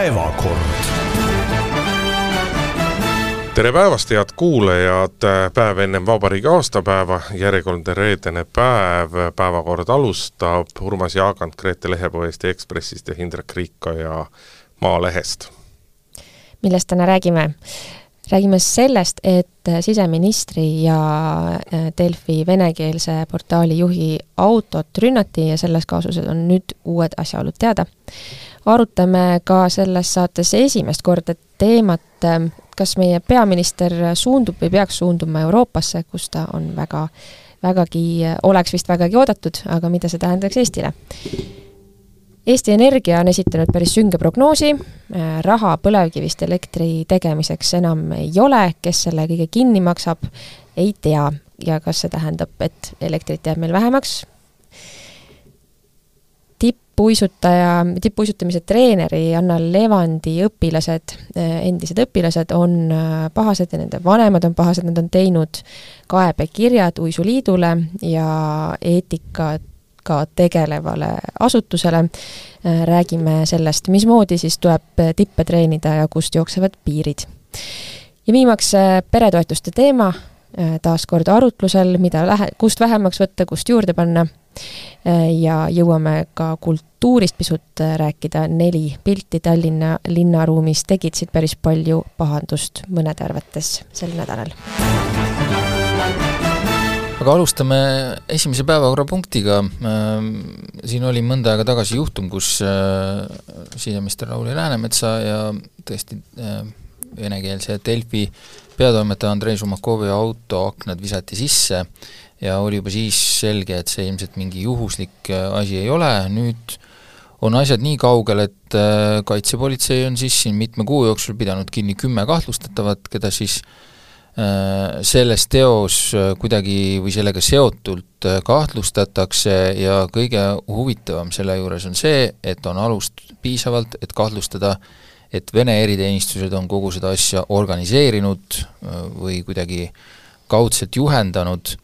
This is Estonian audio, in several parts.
päevakord tere päevast, head kuulajad, päev ennem vabariigi aastapäeva, järjekordne reedene päev, päevakord alustab Urmas Jaagant Grete Lehepuu Eesti Ekspressist ja Hindrek Riikoja Maalehest. millest täna räägime? räägime sellest, et siseministri ja äh, Delfi venekeelse portaali juhi autot rünnati ja selles kaasuses on nüüd uued asjaolud teada. Arutame ka selles saates esimest korda teemat, äh, kas meie peaminister suundub või peaks suunduma Euroopasse, kus ta on väga, vägagi, oleks vist vägagi oodatud, aga mida see tähendaks Eestile Eesti Energia on esitanud päris sünge prognoosi, äh, raha põlevkivist elektri tegemiseks enam ei ole, kes selle kõige kinni maksab, ei tea ja kas see tähendab, et elektrit jääb meil vähemaks. Tippuisutaja, tippuisutamise treeneri Anna Levandi õpilased, äh, endised õpilased on äh, pahased ja nende vanemad on pahased, nad on teinud kaebekirjad Uisuliidule ja eetikat ka tegelevale asutusele. Äh, räägime sellest, mismoodi siis tuleb tippe treenida ja kust jooksevad piirid. ja viimaks äh, peretoetuste teema, taas kord arutlusel, mida lähe-, kust vähemaks võtta, kust juurde panna. Ja jõuame ka kultuurist pisut rääkida, neli pilti Tallinna linnaruumis tekitasid päris palju pahandust mõnede arvates sel nädalal. Aga alustame esimese päevakorrapunktiga. Ähm, siin oli mõnda aega tagasi juhtum, kus äh, siseminister Lauri Läänemetsa ja tõesti äh, venekeelse Delfi peatoimetaja Andrei Šumakovi auto aknad visati sisse ja oli juba siis selge, et see ilmselt mingi juhuslik äh, asi ei ole, nüüd on asjad nii kaugel, et kaitsepolitsei on siis siin mitme kuu jooksul pidanud kinni kümme kahtlustatavat, keda siis äh, Äh, selles teos äh, kuidagi või sellega seotult äh, kahtlustatakse ja kõige huvitavam selle juures on see, et on alust piisavalt, et kahtlustada, et Vene eriteenistused on kogu seda asja organiseerinud või kuidagi kaudselt juhendanud.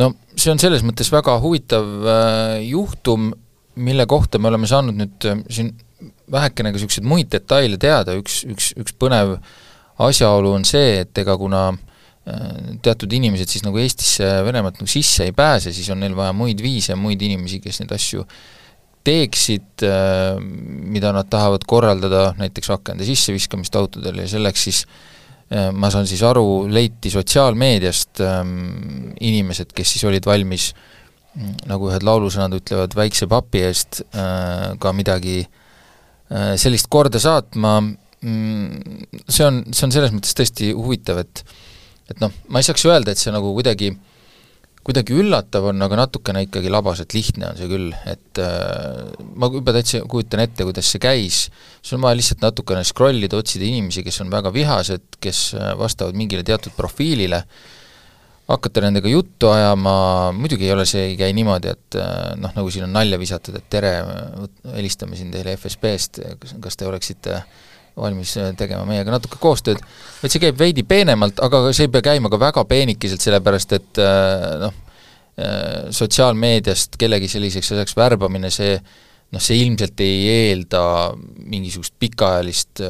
No see on selles mõttes väga huvitav juhtum, mille kohta me oleme saanud nüüd siin vähekene ka niisuguseid muid detaile teada, üks, üks, üks põnev äh, asjaolu on see, et ega kuna äh, teatud inimesed siis nagu Eestisse Venemaalt nagu sisse ei pääse, siis on neil vaja muid viise, muid inimesi, kes neid asju teeksid, äh, mida nad tahavad korraldada, näiteks akende sisseviskamist autodel ja selleks siis äh, ma saan siis aru, leiti sotsiaalmeediast ähm, inimesed, kes siis olid valmis mm, nagu ühed laulusõnad ütlevad, väikse papi eest ka midagi sellist korda saatma, Mm, see on, see on selles mõttes tõesti huvitav, et et noh, ma ei saaks öelda, et see nagu kuidagi, kuidagi üllatav on, aga natukene ikkagi labaselt lihtne on see küll, et äh, ma juba täitsa kujutan ette, kuidas see käis, sul on vaja lihtsalt natukene scroll ida, otsida inimesi, kes on väga vihased, kes äh, vastavad mingile teatud profiilile, hakata nendega juttu ajama, muidugi ei ole see, ei käi niimoodi, et äh, noh, nagu siin on nalja visatud, et tere, helistame siin teile FSB-st, kas te oleksite äh, valmis äh, tegema meiega natuke koostööd, et see käib veidi peenemalt, aga see ei pea käima ka väga peenikeselt, sellepärast et äh, noh, äh, sotsiaalmeediast kellegi selliseks asjaks värbamine, see noh, see ilmselt ei eelda mingisugust pikaajalist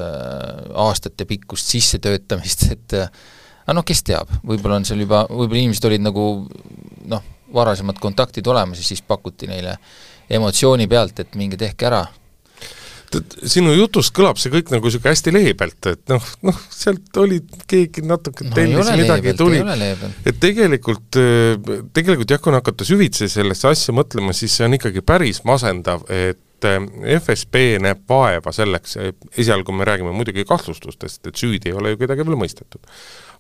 aastatepikkust sissetöötamist, et aga noh, kes teab, võib-olla on seal juba, võib-olla inimesed olid nagu noh, varasemad kontaktid olemas ja siis pakuti neile emotsiooni pealt, et minge tehke ära sinu jutust kõlab see kõik nagu niisugune hästi leebelt, et noh, noh, sealt oli keegi natuke no, tellis midagi, tuli, et tegelikult, tegelikult jah, kui hakata süvitsi sellesse asja mõtlema, siis see on ikkagi päris masendav, et FSB näeb vaeva selleks, esialgu me räägime muidugi kahtlustustest, et süüdi ei ole ju kedagi veel mõistetud.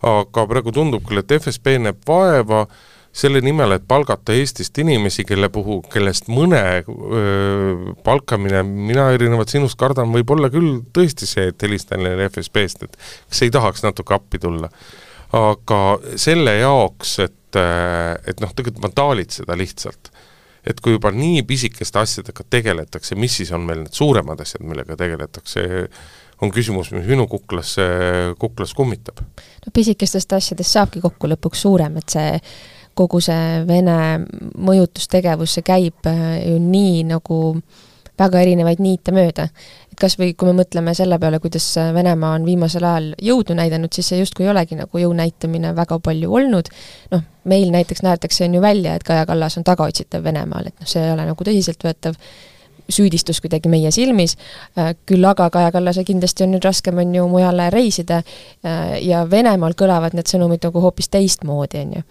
aga praegu tundub küll, et FSB näeb vaeva äh, selle nimel, et palgata Eestist inimesi, kelle puhul, kellest mõne öö, palkamine, mina erinevalt sinust kardan, võib olla küll tõesti see, et helistan neile FSB-st, et kas ei tahaks natuke appi tulla. aga selle jaoks, et, et noh, tegelikult vandaalid seda lihtsalt. et kui juba nii pisikeste asjadega tegeletakse, mis siis on meil need suuremad asjad, millega tegeletakse, on küsimus, mis minu kuklas, kuklas kummitab. no pisikestest asjadest saabki kokku lõpuks suurem, et see kogu see Vene mõjutustegevus, see käib äh, ju nii nagu väga erinevaid niite mööda. et kas või kui me mõtleme selle peale, kuidas Venemaa on viimasel ajal jõudu näidanud, siis see justkui ei olegi nagu jõu näitamine väga palju olnud, noh, meil näiteks näetakse, on ju välja, et Kaja Kallas on tagaotsitav Venemaal, et noh, see ei ole nagu tõsiseltvõetav süüdistus kuidagi meie silmis, äh, küll aga Kaja Kallasel kindlasti on nüüd raskem, on ju, mujale reisida äh, ja Venemaal kõlavad need sõnumid nagu hoopis teistmoodi, on ju.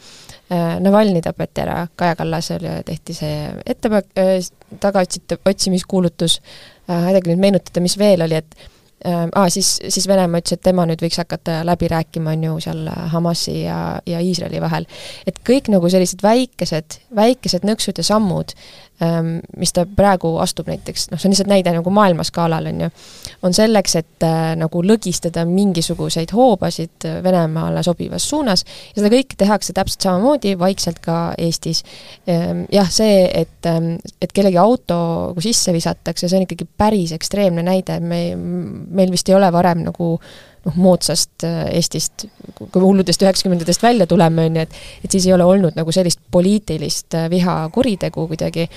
Äh, Navalnõi tapeti ära, Kaja Kallasele tehti see ettepanek, tagaotsitav, otsimiskuulutus, aidake nüüd meenutada, mis veel oli, et ah, siis, siis Venemaa ütles, et tema nüüd võiks hakata läbi rääkima, on ju, seal Hamasi ja, ja Iisraeli vahel. et kõik nagu sellised väikesed, väikesed nõksud ja sammud mis ta praegu astub näiteks, noh, see on lihtsalt näide nagu maailmaskaalal, on ju, on selleks, et äh, nagu lõgistada mingisuguseid hoobasid Venemaale sobivas suunas ja seda kõike tehakse täpselt samamoodi vaikselt ka Eestis. Ähm, jah, see, et, ähm, et kellegi auto nagu sisse visatakse, see on ikkagi päris ekstreemne näide, me, meil vist ei ole varem nagu noh, moodsast äh, Eestist, kui me hulludest üheksakümnendatest välja tuleme, on ju, et et siis ei ole olnud nagu sellist poliitilist äh, vihakuritegu kuidagi,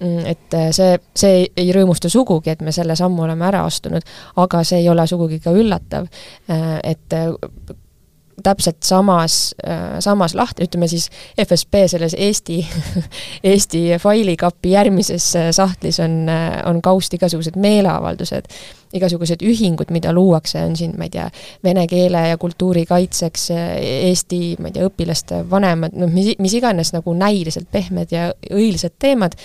mm, et äh, see, see ei rõõmusta sugugi, et me selle sammu oleme ära astunud, aga see ei ole sugugi ka üllatav, et täpselt samas, samas lahti, ütleme siis FSB selles Eesti Eesti failikapi järgmises sahtlis on, on kaust igasugused meeleavaldused, igasugused ühingud, mida luuakse, on siin, ma ei tea, vene keele ja kultuuri kaitseks, Eesti, ma ei tea, õpilaste vanemad, noh, mis, mis iganes nagu näiliselt pehmed ja õilised teemad,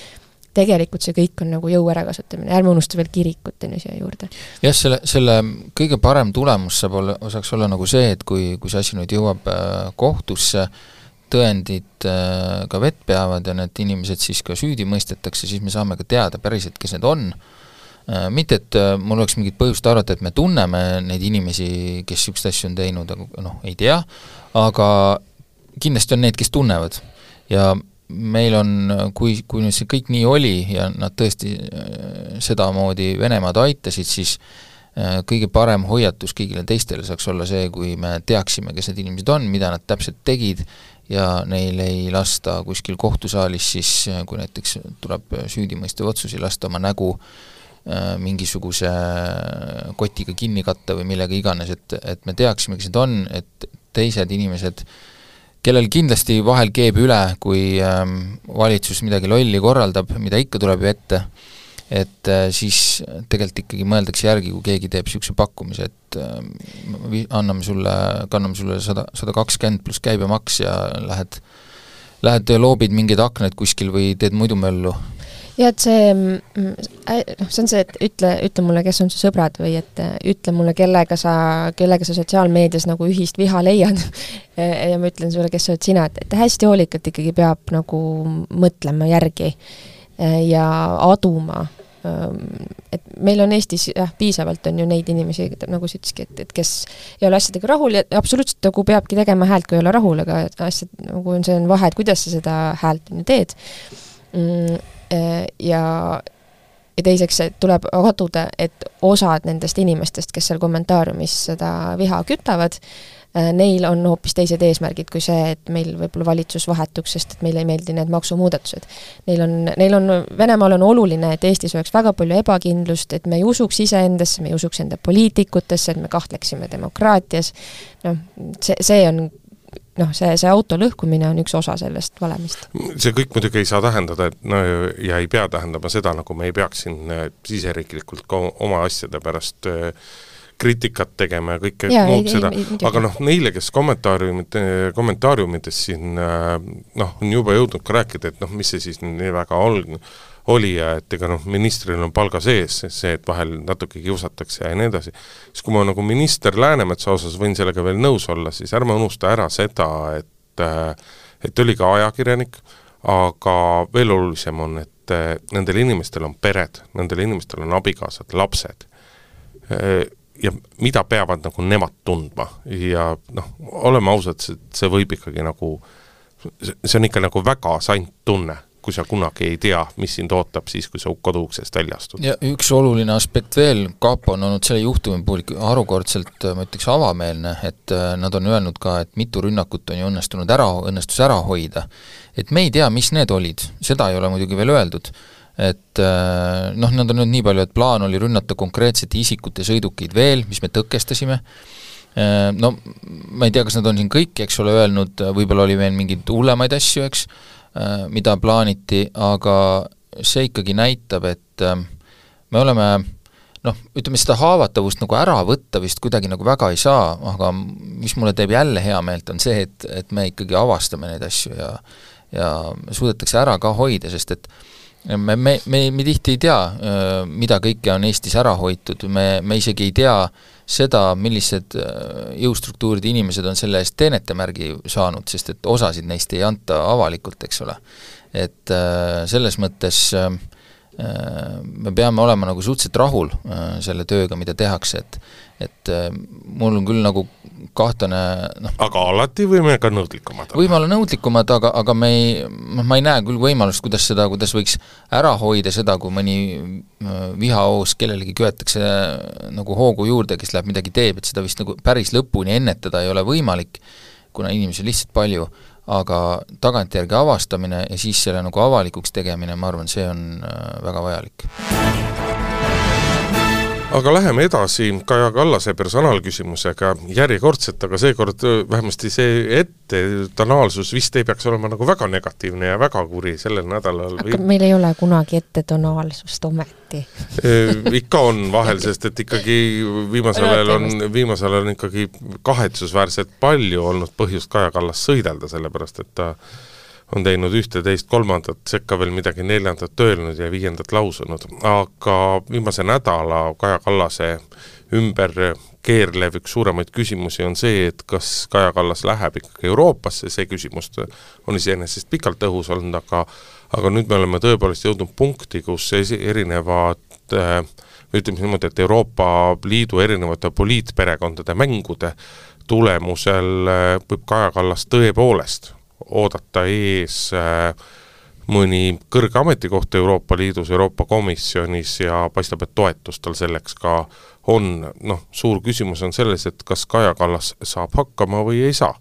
tegelikult see kõik on nagu jõu ärakasutamine, ärme unusta veel kirikut, on ju, siia juurde. jah, selle, selle kõige parem tulemus saab olla, saaks olla nagu see, et kui, kui see asi nüüd jõuab äh, kohtusse, tõendid äh, ka vett peavad ja need inimesed siis ka süüdi mõistetakse, siis me saame ka teada päriselt, kes need on, äh, mitte et mul oleks mingit põhjust arvata, et me tunneme neid inimesi, kes niisuguseid asju on teinud, aga noh, ei tea, aga kindlasti on need, kes tunnevad. ja meil on, kui, kui nüüd see kõik nii oli ja nad tõesti äh, sedamoodi Venemaad aitasid, siis äh, kõige parem hoiatus kõigile teistele saaks olla see, kui me teaksime, kes need inimesed on, mida nad täpselt tegid, ja neil ei lasta kuskil kohtusaalis siis, äh, kui näiteks tuleb süüdimõistev otsus, ei lasta oma nägu mingisuguse kotiga kinni katta või millega iganes, et, et me teaksime, kes need on, et teised inimesed äh, kellel kindlasti vahel keeb üle, kui ähm, valitsus midagi lolli korraldab, mida ikka tuleb ju ette, et äh, siis tegelikult ikkagi mõeldakse järgi, kui keegi teeb niisuguse pakkumise, et äh, anname sulle, kanname sulle sada, sada kakskümmend pluss käibemaks ja lähed, lähed loobid mingeid aknaid kuskil või teed muidu möllu ja et see, mm, noh, see on see, et ütle, ütle mulle, kes on su sõbrad või et äh, ütle mulle, kellega sa, kellega sa sotsiaalmeedias nagu ühist viha leiad. Ja ma ütlen sulle, kes oled sina, et, et hästi hoolikalt ikkagi peab nagu mõtlema järgi äh, ja aduma ähm, et meil on Eestis jah, piisavalt on ju neid inimesi, nagu sa ütlesidki, et, et kes ei ole asjadega rahul ja absoluutselt nagu peabki tegema häält, kui ei ole rahul, aga asjad nagu on, see on vahe, et kuidas sa seda häält on ju teed. Mm ja ja teiseks tuleb kaduda, et osad nendest inimestest, kes seal kommentaariumis seda viha kütavad, äh, neil on hoopis teised eesmärgid kui see, et meil võib-olla valitsus vahetuks, sest et meile ei meeldi need maksumuudatused. Neil on, neil on, Venemaal on oluline, et Eestis oleks väga palju ebakindlust, et me ei usuks iseendasse, me ei usuks enda poliitikutesse, et me kahtleksime demokraatias, noh, see, see on noh, see, see auto lõhkumine on üks osa sellest valemist. see kõik muidugi ei saa tähendada, et no ja ei pea tähendama seda, nagu me ei peaks siin äh, siseriiklikult ka oma asjade pärast äh, kriitikat tegema ja kõike ja, muud ei, seda, aga noh, neile, kes kommentaariumid, kommentaariumides siin äh, noh, on juba jõudnud ka rääkida, et noh, mis see siis nii väga on, oli ja et ega noh, ministril on palga sees see, et vahel natuke kiusatakse ja nii edasi, siis kui ma nagu minister Läänemetsa osas võin sellega veel nõus olla, siis ärme unusta ära seda, et et oli ka ajakirjanik, aga veel olulisem on, et nendel inimestel on pered, nendel inimestel on abikaasad, lapsed. Ja mida peavad nagu nemad tundma ja noh, oleme ausad, see, see võib ikkagi nagu, see on ikka nagu väga sant tunne kui sa kunagi ei tea, mis sind ootab siis, kui sa koduuksest välja astud. ja üks oluline aspekt veel, kapo on olnud selle juhtumi puhul harukordselt, ma ütleks, avameelne, et äh, nad on öelnud ka, et mitu rünnakut on ju õnnestunud ära, õnnestus ära hoida. et me ei tea, mis need olid, seda ei ole muidugi veel öeldud, et noh, nad on nüüd nii palju, et plaan oli rünnata konkreetsete isikute sõidukeid veel, mis me tõkestasime, no ma ei tea, kas nad on siin kõiki, eks ole, öelnud, võib-olla oli veel mingeid hullemaid asju, eks, mida plaaniti, aga see ikkagi näitab, et me oleme noh, ütleme seda haavatavust nagu ära võtta vist kuidagi nagu väga ei saa, aga mis mulle teeb jälle heameelt, on see, et, et me ikkagi avastame neid asju ja ja suudetakse ära ka hoida, sest et me, me, me, me tihti ei tea, mida kõike on Eestis ära hoitud, me, me isegi ei tea seda, millised jõustruktuuride inimesed on selle eest teenetemärgi saanud, sest et osasid neist ei anta avalikult, eks ole. et selles mõttes äh, Äh, me peame olema nagu suhteliselt rahul äh, selle tööga, mida tehakse, et et äh, mul on küll nagu kahtlane noh. Aga alati võime ka nõudlikumad olla? võime olla nõudlikumad, aga, aga me ei, noh ma ei näe küll võimalust, kuidas seda, kuidas võiks ära hoida seda, kui mõni vihahoos kellelegi köetakse nagu hoogu juurde, kes läheb midagi teeb, et seda vist nagu päris lõpuni ennetada ei ole võimalik, kuna inimesi on lihtsalt palju. Aga tagantjärgi avastamine ja siis selle nagu avalikuks tegemine, ma arvan, see on äh, väga vajalik aga läheme edasi Kaja Kallase personaalküsimusega järjekordselt, aga seekord vähemasti see ettetonaalsus vist ei peaks olema nagu väga negatiivne ja väga kuri sellel nädalal. aga meil ei ole kunagi ettetonaalsust ometi ikka on vahel, sest et ikkagi viimasel ajal on, viimasel ajal on ikkagi kahetsusväärselt palju olnud põhjust Kaja Kallast sõidelda, sellepärast et ta on teinud ühte-teist-kolmandat, sekka veel midagi neljandat öelnud ja viiendat lausunud, aga viimase nädala Kaja Kallase ümber keerlev üks suuremaid küsimusi on see, et kas Kaja Kallas läheb ikkagi Euroopasse, see küsimus on iseenesest pikalt õhus olnud, aga aga nüüd me oleme tõepoolest jõudnud punkti, kus erinevad ütleme niimoodi, et Euroopa Liidu erinevate poliitperekondade mängude tulemusel võib Kaja Kallas tõepoolest oodata ees äh, mõni kõrge ametikoht Euroopa Liidus, Euroopa Komisjonis ja paistab, et toetust tal selleks ka on, noh, suur küsimus on selles, et kas Kaja Kallas saab hakkama või ei saa.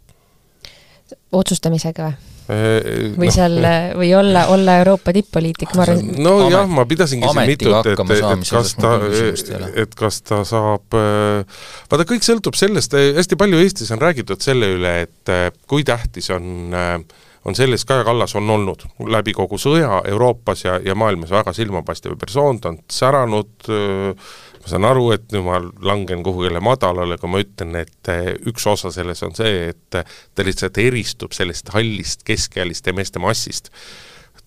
otsustamisega või? Äh, või no, seal, või olla, olla Euroopa tipp-poliitik, ma arvan nojah, ma pidasingi siin mitut, et, et kas ta, et kas ta saab, äh, vaata, kõik sõltub sellest, hästi palju Eestis on räägitud selle üle, et äh, kui tähtis on on selles, Kaja Kallas on olnud läbi kogu sõja Euroopas ja, ja maailmas väga silmapaistev persoon, ta on säranud äh, ma saan aru, et nüüd ma langen kuhugile madalale, kui ma ütlen, et eh, üks osa selles on see, et ta lihtsalt eristub sellest hallist keskealiste meeste massist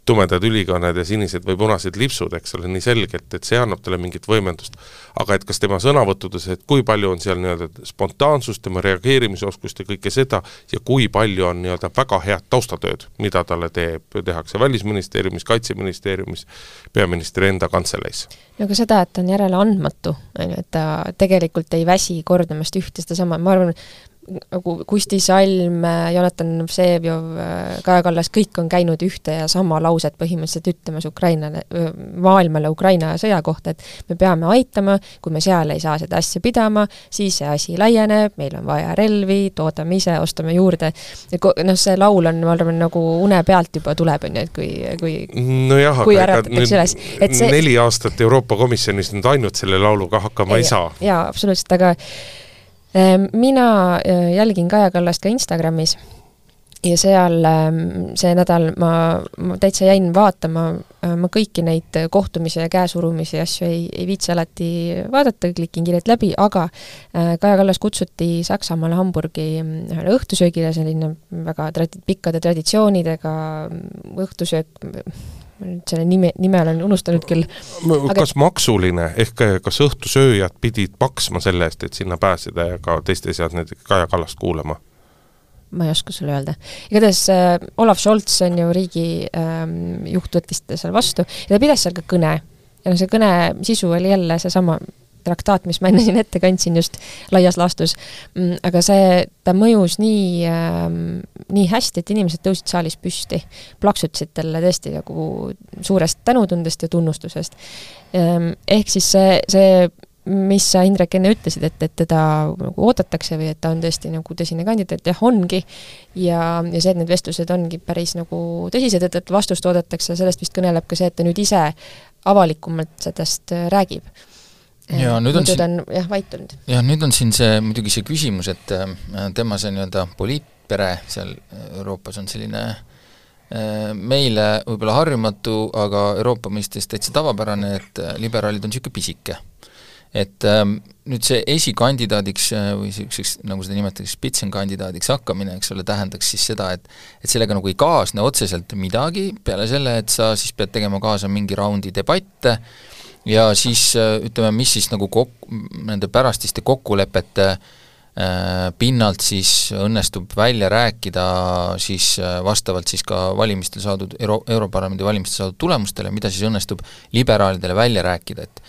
tumedad ülikonnad ja sinised või punased lipsud, eks ole, nii selgelt, et see annab talle mingit võimendust. aga et kas tema sõnavõttudes, et kui palju on seal nii-öelda spontaansust, tema reageerimisoskust ja kõike seda, ja kui palju on nii-öelda väga head taustatööd, mida talle teeb, tehakse Välisministeeriumis, Kaitseministeeriumis, peaministri enda kantseleis. no aga seda, et ta on järeleandmatu, on ju, et ta tegelikult ei väsi kordamast ühte sedasama, ma arvan, nagu Kusti Salm, Jonatan Vseviov, Kaja Kallas, kõik on käinud ühte ja sama lauset põhimõtteliselt ütlemas Ukrainale, maailmale Ukraina sõja kohta, et me peame aitama, kui me seal ei saa seda asja pidama, siis see asi laieneb, meil on vaja relvi, toodame ise, ostame juurde, noh, see laul on, ma arvan, nagu une pealt juba tuleb, on ju, et kui, kui nojah, aga ega nüüd see... neli aastat Euroopa Komisjonis nüüd ainult selle lauluga hakkama ei, ei saa. jaa, absoluutselt, aga mina äh, jälgin Kaja Kallast ka Instagramis ja seal ähm, see nädal ma, ma täitsa jäin vaatama, äh, ma kõiki neid kohtumisi ja käesurumisi ja asju ei, ei viitsi alati vaadata, klikin kiirelt läbi, aga Kaja Kallas kutsuti Saksamaale Hamburgi mm, ühele õhtusöögile, selline väga tradi-, pikkade traditsioonidega mm, õhtusöök, ma nüüd selle nime, nime olen unustanud küll. kas aga... maksuline, ehk kas õhtusööjad pidid maksma selle eest, et sinna pääseda ja ka teiste seas näiteks Kaja Kallast kuulama? ma ei oska sulle öelda. igatahes äh, Olav Scholz on ju riigi ähm, juht, võttis ta seal vastu ja ta pidas seal ka kõne. ja noh, see kõne sisu oli jälle seesama traktaat, mis ma enne siin ette kandsin just laias laastus, mm, aga see, ta mõjus nii äh,, nii hästi, et inimesed tõusid saalis püsti, plaksutasid talle tõesti nagu suurest tänutundest ja tunnustusest. Ehm, ehk siis see, see mis sa, Indrek, enne ütlesid, et, et teda nagu oodatakse või et ta on tõesti nagu tõsine kandidaat, jah, ongi, ja, ja see, et need vestlused ongi päris nagu tõsised, et, et vastust oodatakse, sellest vist kõneleb ka see, et ta nüüd ise avalikumalt sellest äh, räägib. Ja nüüd on siin jah, vait olnud. jah, nüüd on siin see, muidugi see küsimus, et äh, tema see nii-öelda poliitpere seal Euroopas on selline äh, meile võib-olla harjumatu, aga Euroopa mõistes täitsa tavapärane, et liberaalid on niisugune pisike et nüüd see esikandidaadiks äh, või niisuguseks, nagu seda nimetatakse, spitsenkandidaadiks hakkamine, eks ole, tähendaks siis seda, et et sellega nagu ei kaasne otseselt midagi, peale selle, et sa siis pead tegema kaasa mingi raundi debatte ja siis äh, ütleme, mis siis nagu kok-, nende pärastiste kokkulepete äh, pinnalt siis õnnestub välja rääkida siis äh, vastavalt siis ka valimistel saadud, Euro-, Europarlamendi valimistel saadud tulemustele, mida siis õnnestub liberaalidele välja rääkida, et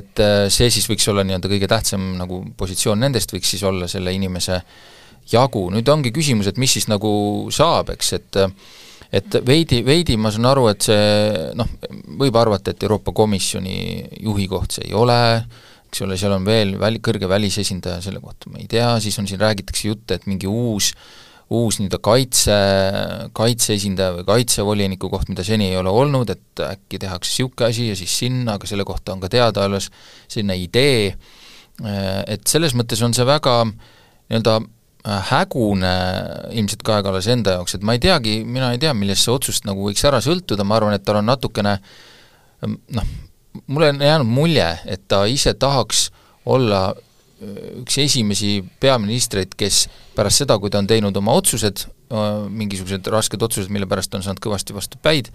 et äh, see siis võiks olla nii-öelda kõige tähtsam nagu positsioon nendest, võiks siis olla selle inimese jagu, nüüd ongi küsimus, et mis siis nagu saab, eks, et et veidi, veidi ma saan aru, et see noh, võib arvata, et Euroopa Komisjoni juhi koht see ei ole, eks ole, seal on veel väli, kõrge välisesindaja, selle kohta ma ei tea, siis on siin, räägitakse jutte, et mingi uus uus nii-öelda kaitse, kaitseesindaja või kaitsevoliniku koht, mida seni ei ole olnud, et äkki tehakse niisugune asi ja siis sinna, aga selle kohta on ka teada alles selline idee, et selles mõttes on see väga nii-öelda hägune ilmselt Kaja Kallase enda jaoks, et ma ei teagi, mina ei tea, millest see otsust nagu võiks ära sõltuda, ma arvan, et tal on natukene noh, mulle on jäänud mulje, et ta ise tahaks olla üks esimesi peaministreid, kes pärast seda, kui ta on teinud oma otsused, mingisugused rasked otsused, mille pärast on saanud kõvasti vastu päid,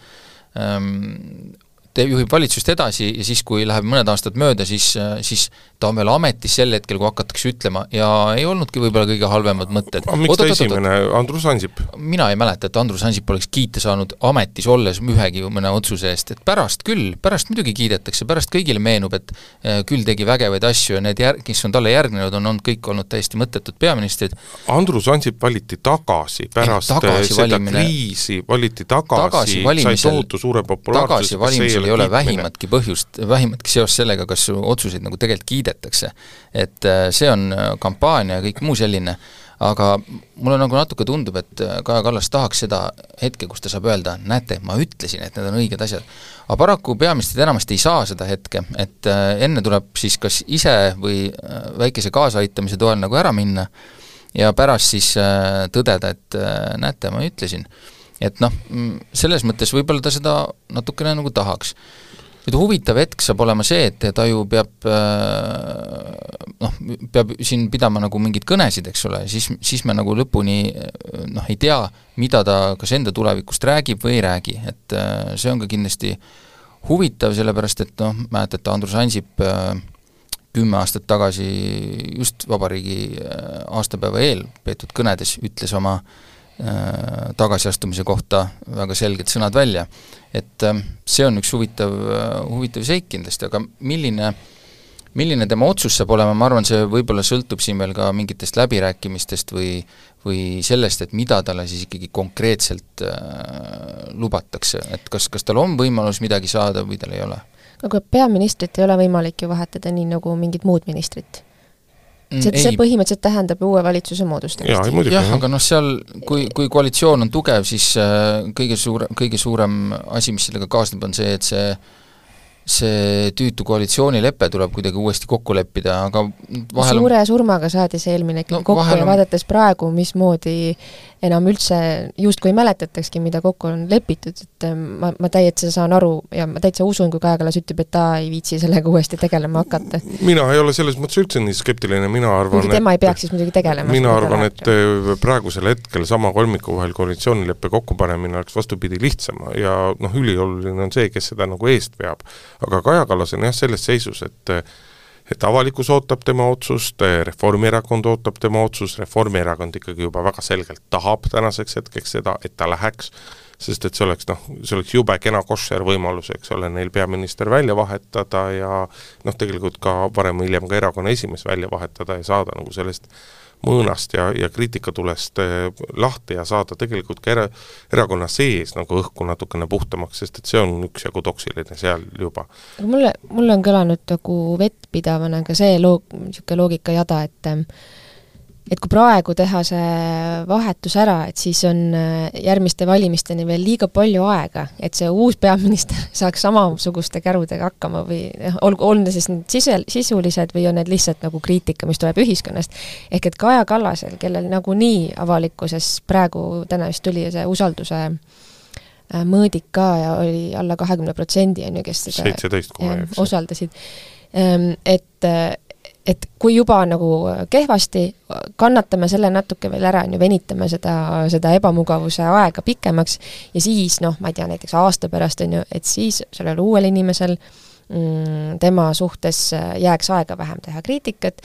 ähm, teeb, juhib valitsust edasi ja siis, kui läheb mõned aastad mööda, siis, siis ta on veel ametis sel hetkel, kui hakatakse ütlema ja ei olnudki võib-olla kõige halvemad mõtted. aga miks ta esimene, Andrus Ansip? mina ei mäleta, et Andrus Ansip oleks kiita saanud ametis olles ühegi mõne otsuse eest, et pärast küll, pärast muidugi kiidetakse, pärast kõigile meenub, et eh, küll tegi vägevaid asju ja need jär-, kes on talle järgnenud, on olnud kõik olnud täiesti mõttetud peaministrid. Andrus Ansip valiti tagasi pärast eh, tagasi seda valimine, kriisi, valiti tagasi, tagasi sai tohutu suure populaarsuse, ei ole vähimatki põhjust, vähimatki seost sellega, kas otsuseid nagu tegelikult kiidetakse. et äh, see on äh, kampaania ja kõik muu selline, aga mulle nagu natuke tundub, et äh, Kaja Kallas tahaks seda hetke, kus ta saab öelda, näete, ma ütlesin, et need on õiged asjad. aga paraku peaministrid enamasti ei saa seda hetke, et enne tuleb siis kas ise või väikese kaasaaitamise toel nagu ära minna ja pärast siis tõdeda, et näete, ma ütlesin et noh, mm, selles mõttes võib-olla ta seda natukene nagu tahaks. nüüd huvitav hetk saab olema see, et ta ju peab äh, noh, peab siin pidama nagu mingeid kõnesid, eks ole, siis, siis me nagu lõpuni noh, ei tea, mida ta kas enda tulevikust räägib või ei räägi, et äh, see on ka kindlasti huvitav, sellepärast et noh, mäletate, Andrus Ansip äh, kümme aastat tagasi just vabariigi aastapäeva eel peetud kõnedes ütles oma äh, Äh, tagasiastumise kohta väga selged sõnad välja. et äh, see on üks huvitav, äh, huvitav seik kindlasti, aga milline, milline tema otsus saab olema, ma arvan, see võib-olla sõltub siin veel ka mingitest läbirääkimistest või või sellest, et mida talle siis ikkagi konkreetselt äh, lubatakse, et kas, kas tal on võimalus midagi saada või tal ei ole? aga peaministrit ei ole võimalik ju vahetada nii, nagu mingit muud ministrit see, see põhimõtteliselt tähendab uue valitsuse moodustamist. jah, aga noh, seal kui, kui koalitsioon on tugev, siis äh, kõige suure, kõige suurem asi, mis sellega kaasneb, on see, et see see tüütu koalitsioonilepe tuleb kuidagi uuesti kokku leppida, aga vahel suure surmaga saadi see eelmine ikkagi no, kokku ja on... vaadates praegu, mismoodi enam üldse justkui mäletatakski, mida kokku on lepitud, et ähm, ma, ma täitsa saan aru ja ma täitsa usun, kui Kaja Kallas ütleb, et ta ei viitsi sellega uuesti tegelema hakata. mina ei ole selles mõttes üldse nii skeptiline, mina arvan kuigi tema ei peaks siis muidugi tegelema. mina arvan, et äh, praegusel hetkel sama kolmiku vahel koalitsioonileppe kokkupanemine oleks vastupidi lihtsam ja noh, ülioluline on see, kes seda nagu eest veab. Aga Kaja Kallas on jah, selles seisus, et et avalikkus ootab tema otsust, Reformierakond ootab tema otsust, Reformierakond ikkagi juba väga selgelt tahab tänaseks hetkeks seda, et ta läheks, sest et see oleks noh, see oleks jube kena koššer võimalus, eks ole, neil peaminister välja vahetada ja noh, tegelikult ka varem või hiljem ka erakonna esimees välja vahetada ja saada nagu sellest mõõnast ja, ja kriitikatulest äh, lahti ja saada tegelikult ka era, erakonna sees nagu õhku natukene puhtamaks, sest et see on üksjagu toksiline seal juba. aga mulle, mulle on kõlanud nagu vettpidavana ka see loog-, niisugune loogikajada, et et kui praegu teha see vahetus ära, et siis on äh, järgmiste valimisteni veel liiga palju aega, et see uus peaminister saaks samasuguste kärudega hakkama või noh, olgu, on need siis need sise, sisulised või on need lihtsalt nagu kriitika, mis tuleb ühiskonnast. ehk et Kaja Kallasel, kellel nagunii avalikkuses praegu, täna vist tuli see usalduse äh, mõõdik ka ja oli alla kahekümne protsendi, on ju, kes seda seitseteist kohe, eks. osaldasid. Ähm, et äh, et kui juba nagu kehvasti, kannatame selle natuke veel ära, on ju, venitame seda, seda ebamugavuse aega pikemaks ja siis noh, ma ei tea, näiteks aasta pärast on ju, et siis sellel uuel inimesel mm, tema suhtes jääks aega vähem teha kriitikat,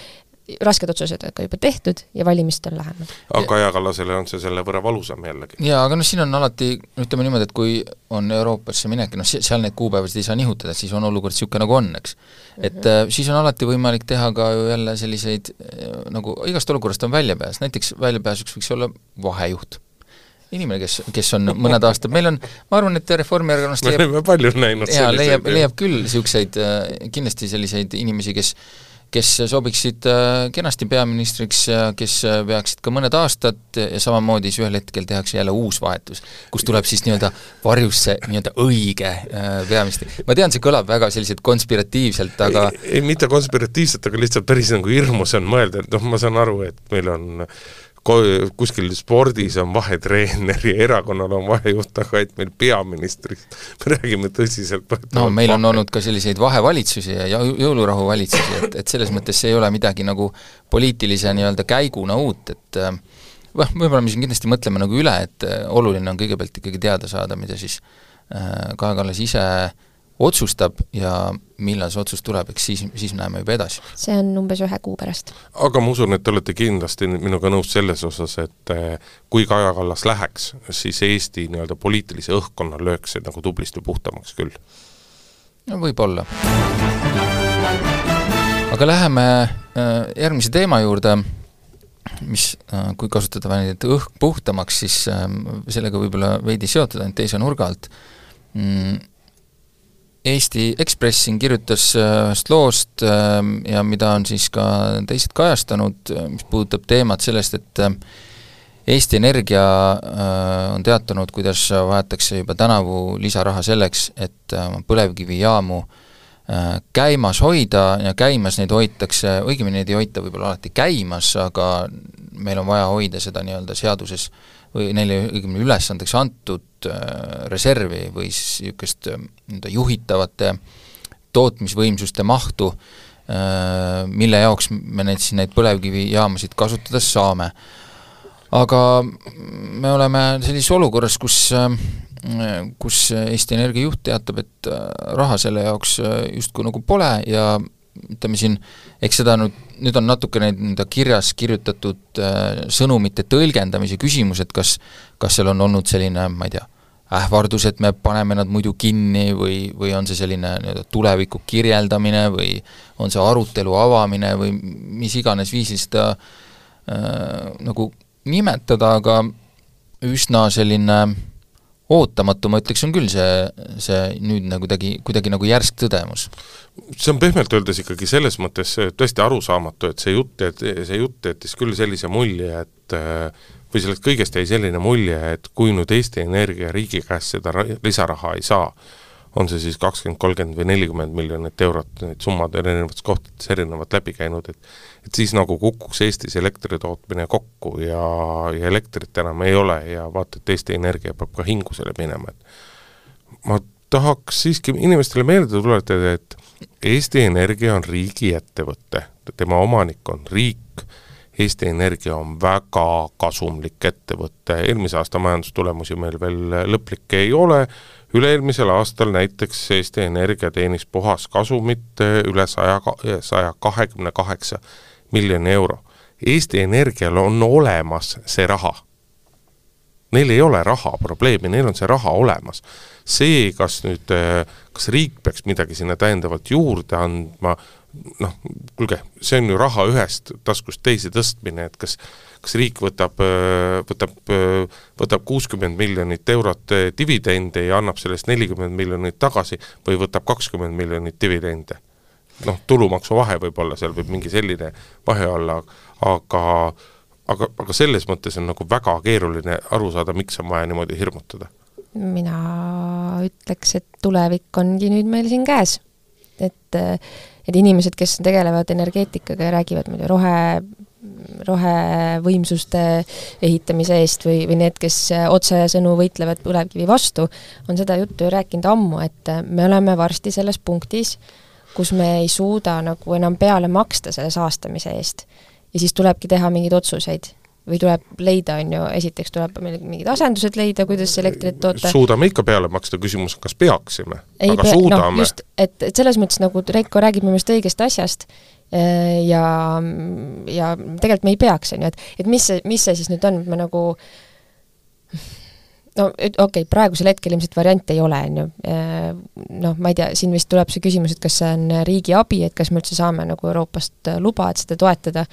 rasked otsused on ka juba tehtud ja valimised on lähemal. aga Kaja Kallasele on see selle võrra valusam jällegi. jaa, aga noh, siin on alati, ütleme niimoodi, et kui on Euroopasse minek, noh seal neid kuupäevasid ei saa nihutada, siis on olukord niisugune, nagu on, eks. et mm -hmm. siis on alati võimalik teha ka ju jälle selliseid äh, nagu igast olukorrast on väljapääs, näiteks väljapääsuks võiks olla vahejuht inimene, kes, kes on mõned aastad, meil on, ma arvan, et Reformierakonnast me oleme palju näinud jaa, leiab, leiab küll niisuguseid äh, kindlasti selliseid inimesi, kes kes sobiksid äh, kenasti peaministriks ja kes äh, peaksid ka mõned aastad ja samamoodi siis ühel hetkel tehakse jälle uus vahetus, kus tuleb siis nii-öelda varjusse nii-öelda õige äh, peaminister. ma tean, see kõlab väga selliselt konspiratiivselt, aga ei, ei, mitte konspiratiivselt, aga lihtsalt päris nagu hirmus on mõelda, et noh, ma saan aru, et meil on kuskil spordis on vahetreener ja erakonnal on vahejuht, aga et meil peaministrist, me räägime tõsiselt no meil on olnud ka selliseid vahevalitsusi ja jõulurahu valitsusi, et, et selles mõttes see ei ole midagi nagu poliitilise nii-öelda käiguna uut, et noh, võib-olla me siin kindlasti mõtleme nagu üle, et äh, oluline on kõigepealt ikkagi teada saada, mida siis äh, Kaja Kallas ise äh, otsustab ja millal see otsus tuleb, eks siis, siis näeme juba edasi. see on umbes ühe kuu pärast. aga ma usun, et te olete kindlasti minuga nõus selles osas, et eh, kui Kaja Kallas läheks, siis Eesti nii-öelda poliitilise õhkkonna lööks see nagu tublisti puhtamaks küll. no võib-olla. aga läheme äh, järgmise teema juurde, mis, äh, kui kasutada väljendit õhk puhtamaks, siis sellega võib-olla veidi seotud, ainult teise nurga alt mm, Eesti Ekspress siin kirjutas äh, ühest loost ähm, ja mida on siis ka teised kajastanud, äh, mis puudutab teemat sellest, et äh, Eesti Energia on teatanud, kuidas vajatakse juba tänavu lisaraha selleks, et põlevkivijaamu käimas hoida ja käimas neid hoitakse, õigemini neid ei hoita võib-olla alati käimas, aga meil on vaja hoida seda nii-öelda seaduses või neile õigemini ülesandeks antud Äh, reservi või siis niisugust äh, nii-öelda juhitavate tootmisvõimsuste mahtu, äh, mille jaoks me neid siis, neid põlevkivijaamasid kasutada saame. aga me oleme sellises olukorras, kus kus Eesti Energia juht teatab, et raha selle jaoks justkui nagu pole ja ütleme siin, eks seda nüüd, nüüd on natuke neid nii-öelda kirjas kirjutatud äh, sõnumite tõlgendamise küsimus, et kas kas seal on olnud selline, ma ei tea, ähvardus, et me paneme nad muidu kinni või, või on see selline nii-öelda tuleviku kirjeldamine või on see arutelu avamine või mis iganes viisil seda äh, nagu nimetada, aga üsna selline ootamatu, ma ütleks, on küll see, see nüüd nagu kuidagi, kuidagi nagu järsk tõdemus. see on pehmelt öeldes ikkagi selles mõttes tõesti arusaamatu, et see jutt, et see jutt jättis küll sellise mulje, et või sellest kõigest jäi selline mulje, et kui nüüd Eesti Energia riigi käest seda lisaraha ei saa, on see siis kakskümmend, kolmkümmend või nelikümmend miljonit eurot, need summad on erinevates kohtades erinevalt läbi käinud, et et siis nagu kukuks Eestis elektri tootmine kokku ja, ja elektrit enam ei ole ja vaata, et Eesti Energia peab ka hingusele minema, et ma tahaks siiski inimestele meelde tuletada, et Eesti Energia on riigiettevõte, tema omanik on riik, Eesti Energia on väga kasumlik ettevõte, eelmise aasta majandustulemusi meil veel lõplikke ei ole, üle-eelmisel aastal näiteks Eesti Energia teenis puhaskasumit üle saja, saja kahekümne kaheksa miljoni euro. Eesti Energial on olemas see raha. Neil ei ole raha probleemi, neil on see raha olemas. see, kas nüüd kas riik peaks midagi sinna täiendavalt juurde andma, noh, kuulge, see on ju raha ühest taskust teise tõstmine, et kas kas riik võtab, võtab, võtab kuuskümmend miljonit eurot dividende ja annab sellest nelikümmend miljonit tagasi või võtab kakskümmend miljonit dividende? noh, tulumaksu vahe võib olla, seal võib mingi selline vahe olla, aga aga, aga selles mõttes on nagu väga keeruline aru saada, miks on vaja niimoodi hirmutada. mina ütleks, et tulevik ongi nüüd meil siin käes. et, et inimesed, kes tegelevad energeetikaga ja räägivad muidu rohe, rohevõimsuste ehitamise eest või, või need, kes otsesõnu võitlevad põlevkivi vastu, on seda juttu ju rääkinud ammu, et me oleme varsti selles punktis, kus me ei suuda nagu enam peale maksta selle saastamise eest ja siis tulebki teha mingeid otsuseid või tuleb leida, on ju, esiteks tuleb meil mingid asendused leida, kuidas elektrit toota. suudame ikka peale maksta, küsimus on, kas peaksime, aga pea, suudame no,. just, et, et selles mõttes nagu Reiko räägib minu meelest õigest asjast ja, ja tegelikult me ei peaks, on ju, et, et mis see, mis see siis nüüd on, me nagu no okei okay,, praegusel hetkel ilmselt variante ei ole, on ju. Äh, noh, ma ei tea, siin vist tuleb see küsimus, et kas see on riigi abi, et kas me üldse saame nagu Euroopast luba, et seda toetada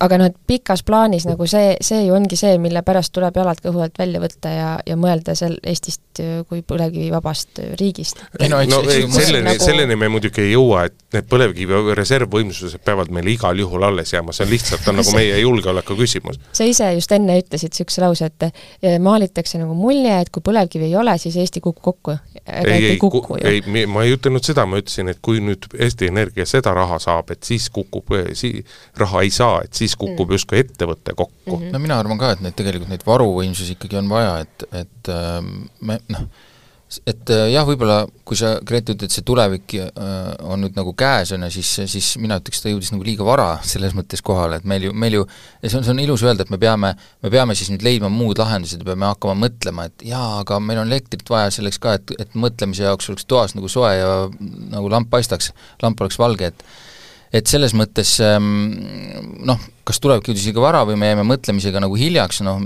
aga noh, et pikas plaanis nagu see, see ju ongi see, mille pärast tuleb jalad kõhu alt välja võtta ja, ja mõelda seal Eestist kui põlevkivivabast riigist. ei no, no ei, selleni nagu..., selleni me muidugi ei jõua, et need põlevkivi reservvõimsused peavad meil igal juhul alles jääma, see on lihtsalt, on nagu meie julgeoleku küsimus. sa ise just enne ütlesid niisuguse lause, et eh, maalitakse nagu mulje, et kui põlevkivi ei ole, siis Eesti kukub kokku. ei, ei, kuku, ei, ma ei ütelnud seda, ma ütlesin, et kui nüüd Eesti Energia seda raha saab, et siis kukub, eh, si-, raha ei saa, saa, et siis kukub mm. justkui ettevõte kokku mm. -hmm. no mina arvan ka, et neid tegelikult neid varuvõimsusi ikkagi on vaja, et, et äh, me noh, et äh, jah, võib-olla kui sa, Grete, ütled, see tulevik äh, on nüüd nagu käes, on ju, siis, siis mina ütleks, ta jõudis nagu liiga vara selles mõttes kohale, et meil ju, meil ju ja see on, see on ilus öelda, et me peame, me peame siis nüüd leidma muud lahendused ja peame hakkama mõtlema, et jaa, aga meil on elektrit vaja selleks ka, et, et mõtlemise jaoks oleks toas nagu soe ja nagu lamp paistaks, lamp oleks valge, et et selles mõttes ähm, noh, kas jõudis liiga vara või me jäime mõtlemisega nagu hiljaks, noh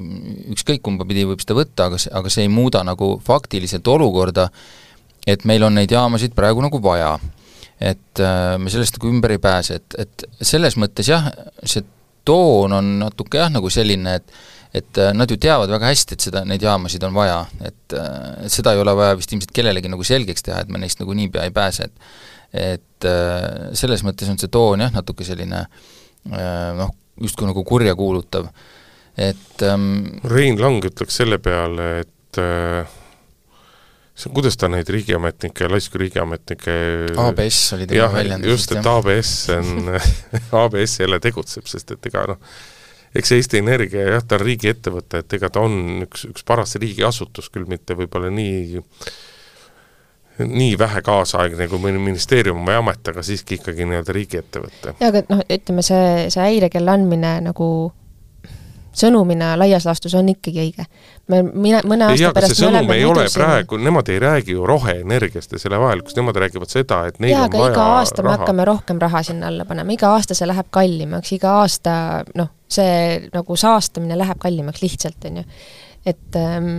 ükskõik kumba pidi võib seda võtta, aga see, aga see ei muuda nagu faktiliselt olukorda, et meil on neid jaamasid praegu nagu vaja. et äh, me sellest nagu ümber ei pääse, et, et selles mõttes jah, see toon on natuke jah, nagu selline, et et äh, nad ju teavad väga hästi, et seda, neid jaamasid on vaja, et, äh, seda ei ole vaja vist ilmselt kellelegi nagu selgeks teha, et me neist nagu niipea ei pääse, et et äh, selles mõttes on see toon jah, natuke selline äh, noh, justkui nagu kurjakuulutav, et ähm, Rein Lang ütleks selle peale, et äh, see, kuidas ta neid riigiametnikke, laisku riigiametnikke ABS oli tema väljendus. just, et ABS on ABS jälle tegutseb, sest et ega noh, eks Eesti Energia jah, ta on riigiettevõte, et ega ta on üks, üks paras riigiasutus, küll mitte võib-olla nii nii vähe kaasaegne kui mõni ministeerium või amet, aga siiski ikkagi nii-öelda riigiettevõte. jaa, aga noh, ütleme see, see häirekella andmine nagu sõnumina laias laastus on ikkagi õige. me, mina, mõne aasta ja, pärast see sõnum ei ole praegu, nemad ei räägi ju roheenergiast ja selle vajalikust, nemad räägivad seda, et neil jaa, on vaja iga aasta raha. me hakkame rohkem raha sinna alla panema, iga aasta see läheb kallimaks, iga aasta noh, see nagu saastamine läheb kallimaks lihtsalt, on ju. et ähm,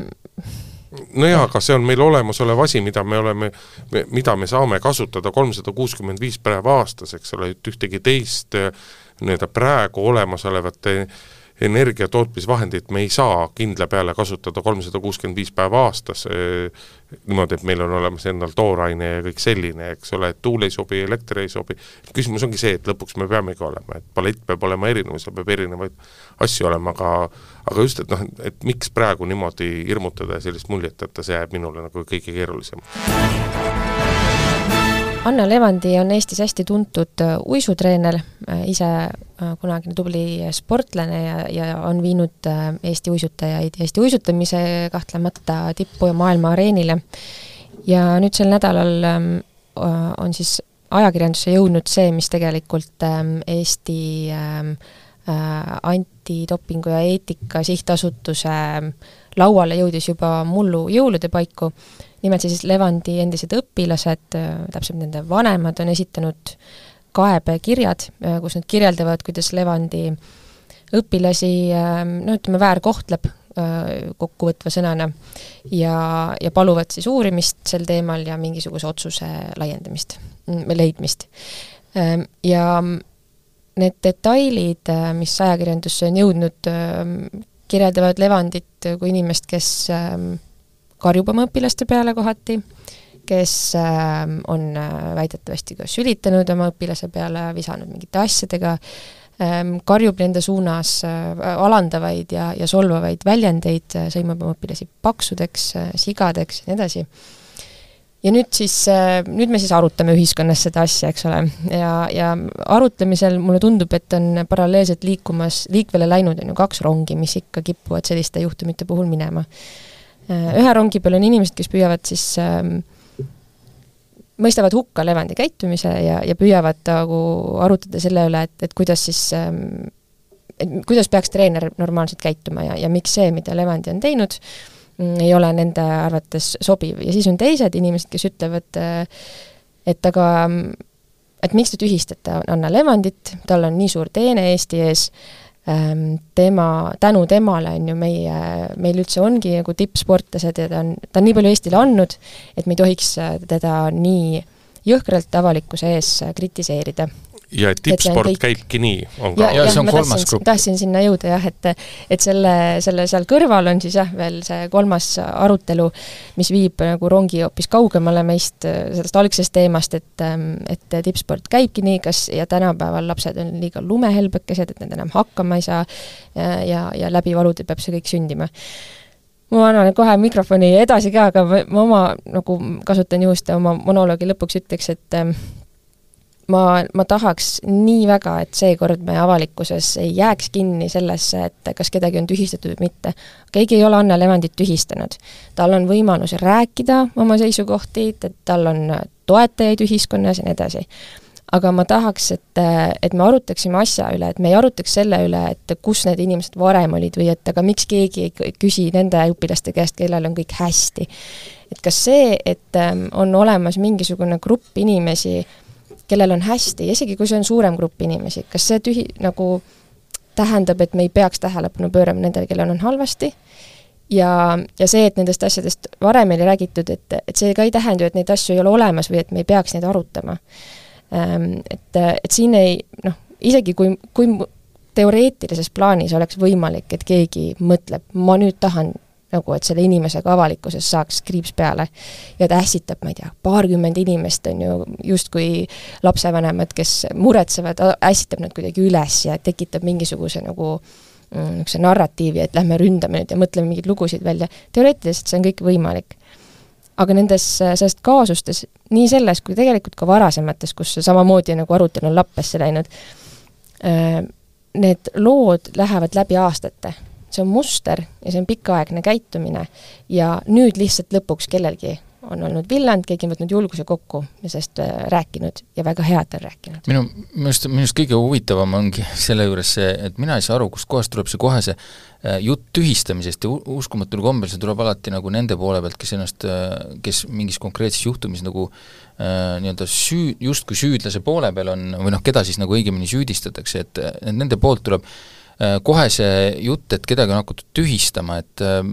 nojah, aga see on meil olemasolev asi, mida me oleme, mida me saame kasutada kolmsada kuuskümmend viis päeva aastas, eks ole, et ühtegi teist eh, nii-öelda praegu olemasolevate energiatootmisvahendit me ei saa kindla peale kasutada kolmsada kuuskümmend viis päeva aastas eh, niimoodi, et meil on olemas endal tooraine ja kõik selline, eks ole, et tuul ei sobi, elekter ei sobi, küsimus ongi see, et lõpuks me peamegi olema, et palett peab olema erinev, seal peab erinevaid asju olema, aga aga just, et noh, et miks praegu niimoodi hirmutada ja sellist muljet jätta, see jääb minule nagu kõige keerulisem. Anna Levandi on Eestis hästi tuntud äh, uisutreener, äh, ise äh, kunagine tubli sportlane ja, ja on viinud Eesti uisutajaid ja Eesti uisutamise kahtlemata tippu ja maailma areenile. ja nüüd sel nädalal ähm, on siis ajakirjandusse jõudnud see, mis tegelikult ähm, Eesti ähm, antidopingu ja eetika sihtasutuse lauale jõudis juba mullu jõulude paiku nimelt siis Levandi endised õpilased, täpselt nende vanemad on esitanud kaebekirjad, kus nad kirjeldavad, kuidas Levandi õpilasi no ütleme, väärkohtleb kokkuvõtva sõnana, ja, ja paluvad siis uurimist sel teemal ja mingisuguse otsuse laiendamist, leidmist. Ja need detailid, mis ajakirjandusse on jõudnud, kirjeldavad Levandit kui inimest, kes karjub oma õpilaste peale kohati, kes on väidetavasti ka sülitanud oma õpilase peale, visanud mingite asjadega, Ehm, karjub nende suunas äh, alandavaid ja, ja solvavaid väljendeid, äh, sõimab oma õpilasi paksudeks, äh, sigadeks ja nii edasi. ja nüüd siis, nüüd me siis arutame ühiskonnas seda asja, eks ole, ja, ja arutlemisel mulle tundub, et on paralleelselt liikumas, liikvele läinud on ju kaks rongi, mis ikka kipuvad selliste juhtumite puhul minema. Ühe rongi peal on inimesed, kes püüavad siis äh, mõistavad hukka Levandi käitumise ja, ja püüavad nagu arutada selle üle, et, et kuidas siis ähm, et kuidas peaks treener normaalselt käituma ja, ja miks see, mida Levandi on teinud, mm, ei ole nende arvates sobiv. Ja siis on teised inimesed, kes ütlevad, äh, et aga et miks te tühistate Anna Levandit, tal on nii suur teene Eesti ees, ähm, tema, tänu temale on ju meie, meil üldse ongi nagu tippsportlased ja ta on, ta on nii palju Eestile andnud, et me ei tohiks teda nii jõhkralt avalikkuse ees kritiseerida ja et tippsport kõik... käibki nii, on ka? ja, ja see on kolmas grupp. tahtsin sinna jõuda jah, et et selle, selle seal kõrval on siis jah, veel see kolmas arutelu, mis viib nagu rongi hoopis kaugemale meist, sellest algsest teemast, et et tippsport käibki nii, kas, ja tänapäeval lapsed on liiga lumehelbekesed, et nad enam hakkama ei saa ja, ja, ja läbi valude peab see kõik sündima ma annan kohe mikrofoni edasi ka, aga ma oma nagu kasutan juhust ja oma monoloogi lõpuks ütleks, et ma, ma tahaks nii väga, et seekord me avalikkuses ei jääks kinni sellesse, et kas kedagi on tühistatud või mitte. keegi ei ole Anne Levandit tühistanud. tal on võimalus rääkida oma seisukohti, tal on toetajaid ühiskonnas ja nii edasi. aga ma tahaks, et, et me arutaksime asja üle, et me ei arutaks selle üle, et kus need inimesed varem olid või et aga miks keegi ei küsi nende õpilaste käest, kellel on kõik hästi. et kas see, et ähm, on olemas mingisugune grupp inimesi, kellel on hästi, isegi kui see on suurem grupp inimesi, kas see tühi-, nagu tähendab, et me ei peaks tähelepanu pöörama nendele, kellel on halvasti, ja, ja see, et nendest asjadest varem ei räägitud, et, et see ka ei tähenda ju, et neid asju ei ole olemas või et me ei peaks neid arutama. Ehm, et, et siin ei noh, isegi kui, kui teoreetilises plaanis oleks võimalik, et keegi mõtleb, ma nüüd tahan nagu et selle inimesega avalikkuses saaks kriips peale. ja ta ässitab, ma ei tea, paarkümmend inimest on ju justkui lapsevanemad, kes muretsevad, ässitab nad kuidagi üles ja tekitab mingisuguse nagu mm, niisuguse narratiivi, et lähme ründame nüüd ja mõtleme mingeid lugusid välja, teoreetiliselt see on kõik võimalik. aga nendes, sellest kaasustes, nii selles kui tegelikult ka varasemates, kus samamoodi nagu arutelu on lappesse läinud, äh, need lood lähevad läbi aastate see on muster ja see on pikaaegne käitumine ja nüüd lihtsalt lõpuks kellelgi on olnud villand, keegi on võtnud julguse kokku ja sellest äh, rääkinud ja väga head on rääkinud. minu, minu arust, minu arust kõige huvitavam ongi selle juures see, et mina ei saa aru, kustkohast tuleb see kohe see äh, jutt tühistamisest ja uskumatul kombel see tuleb alati nagu nende poole pealt, kes ennast, äh, kes mingis konkreetses juhtumis nagu äh, nii-öelda süü-, justkui süüdlase poole peal on, või noh, keda siis nagu õigemini süüdistatakse, et, nende poolt tuleb Äh, kohe see jutt, et kedagi on hakatud tühistama, et ähm,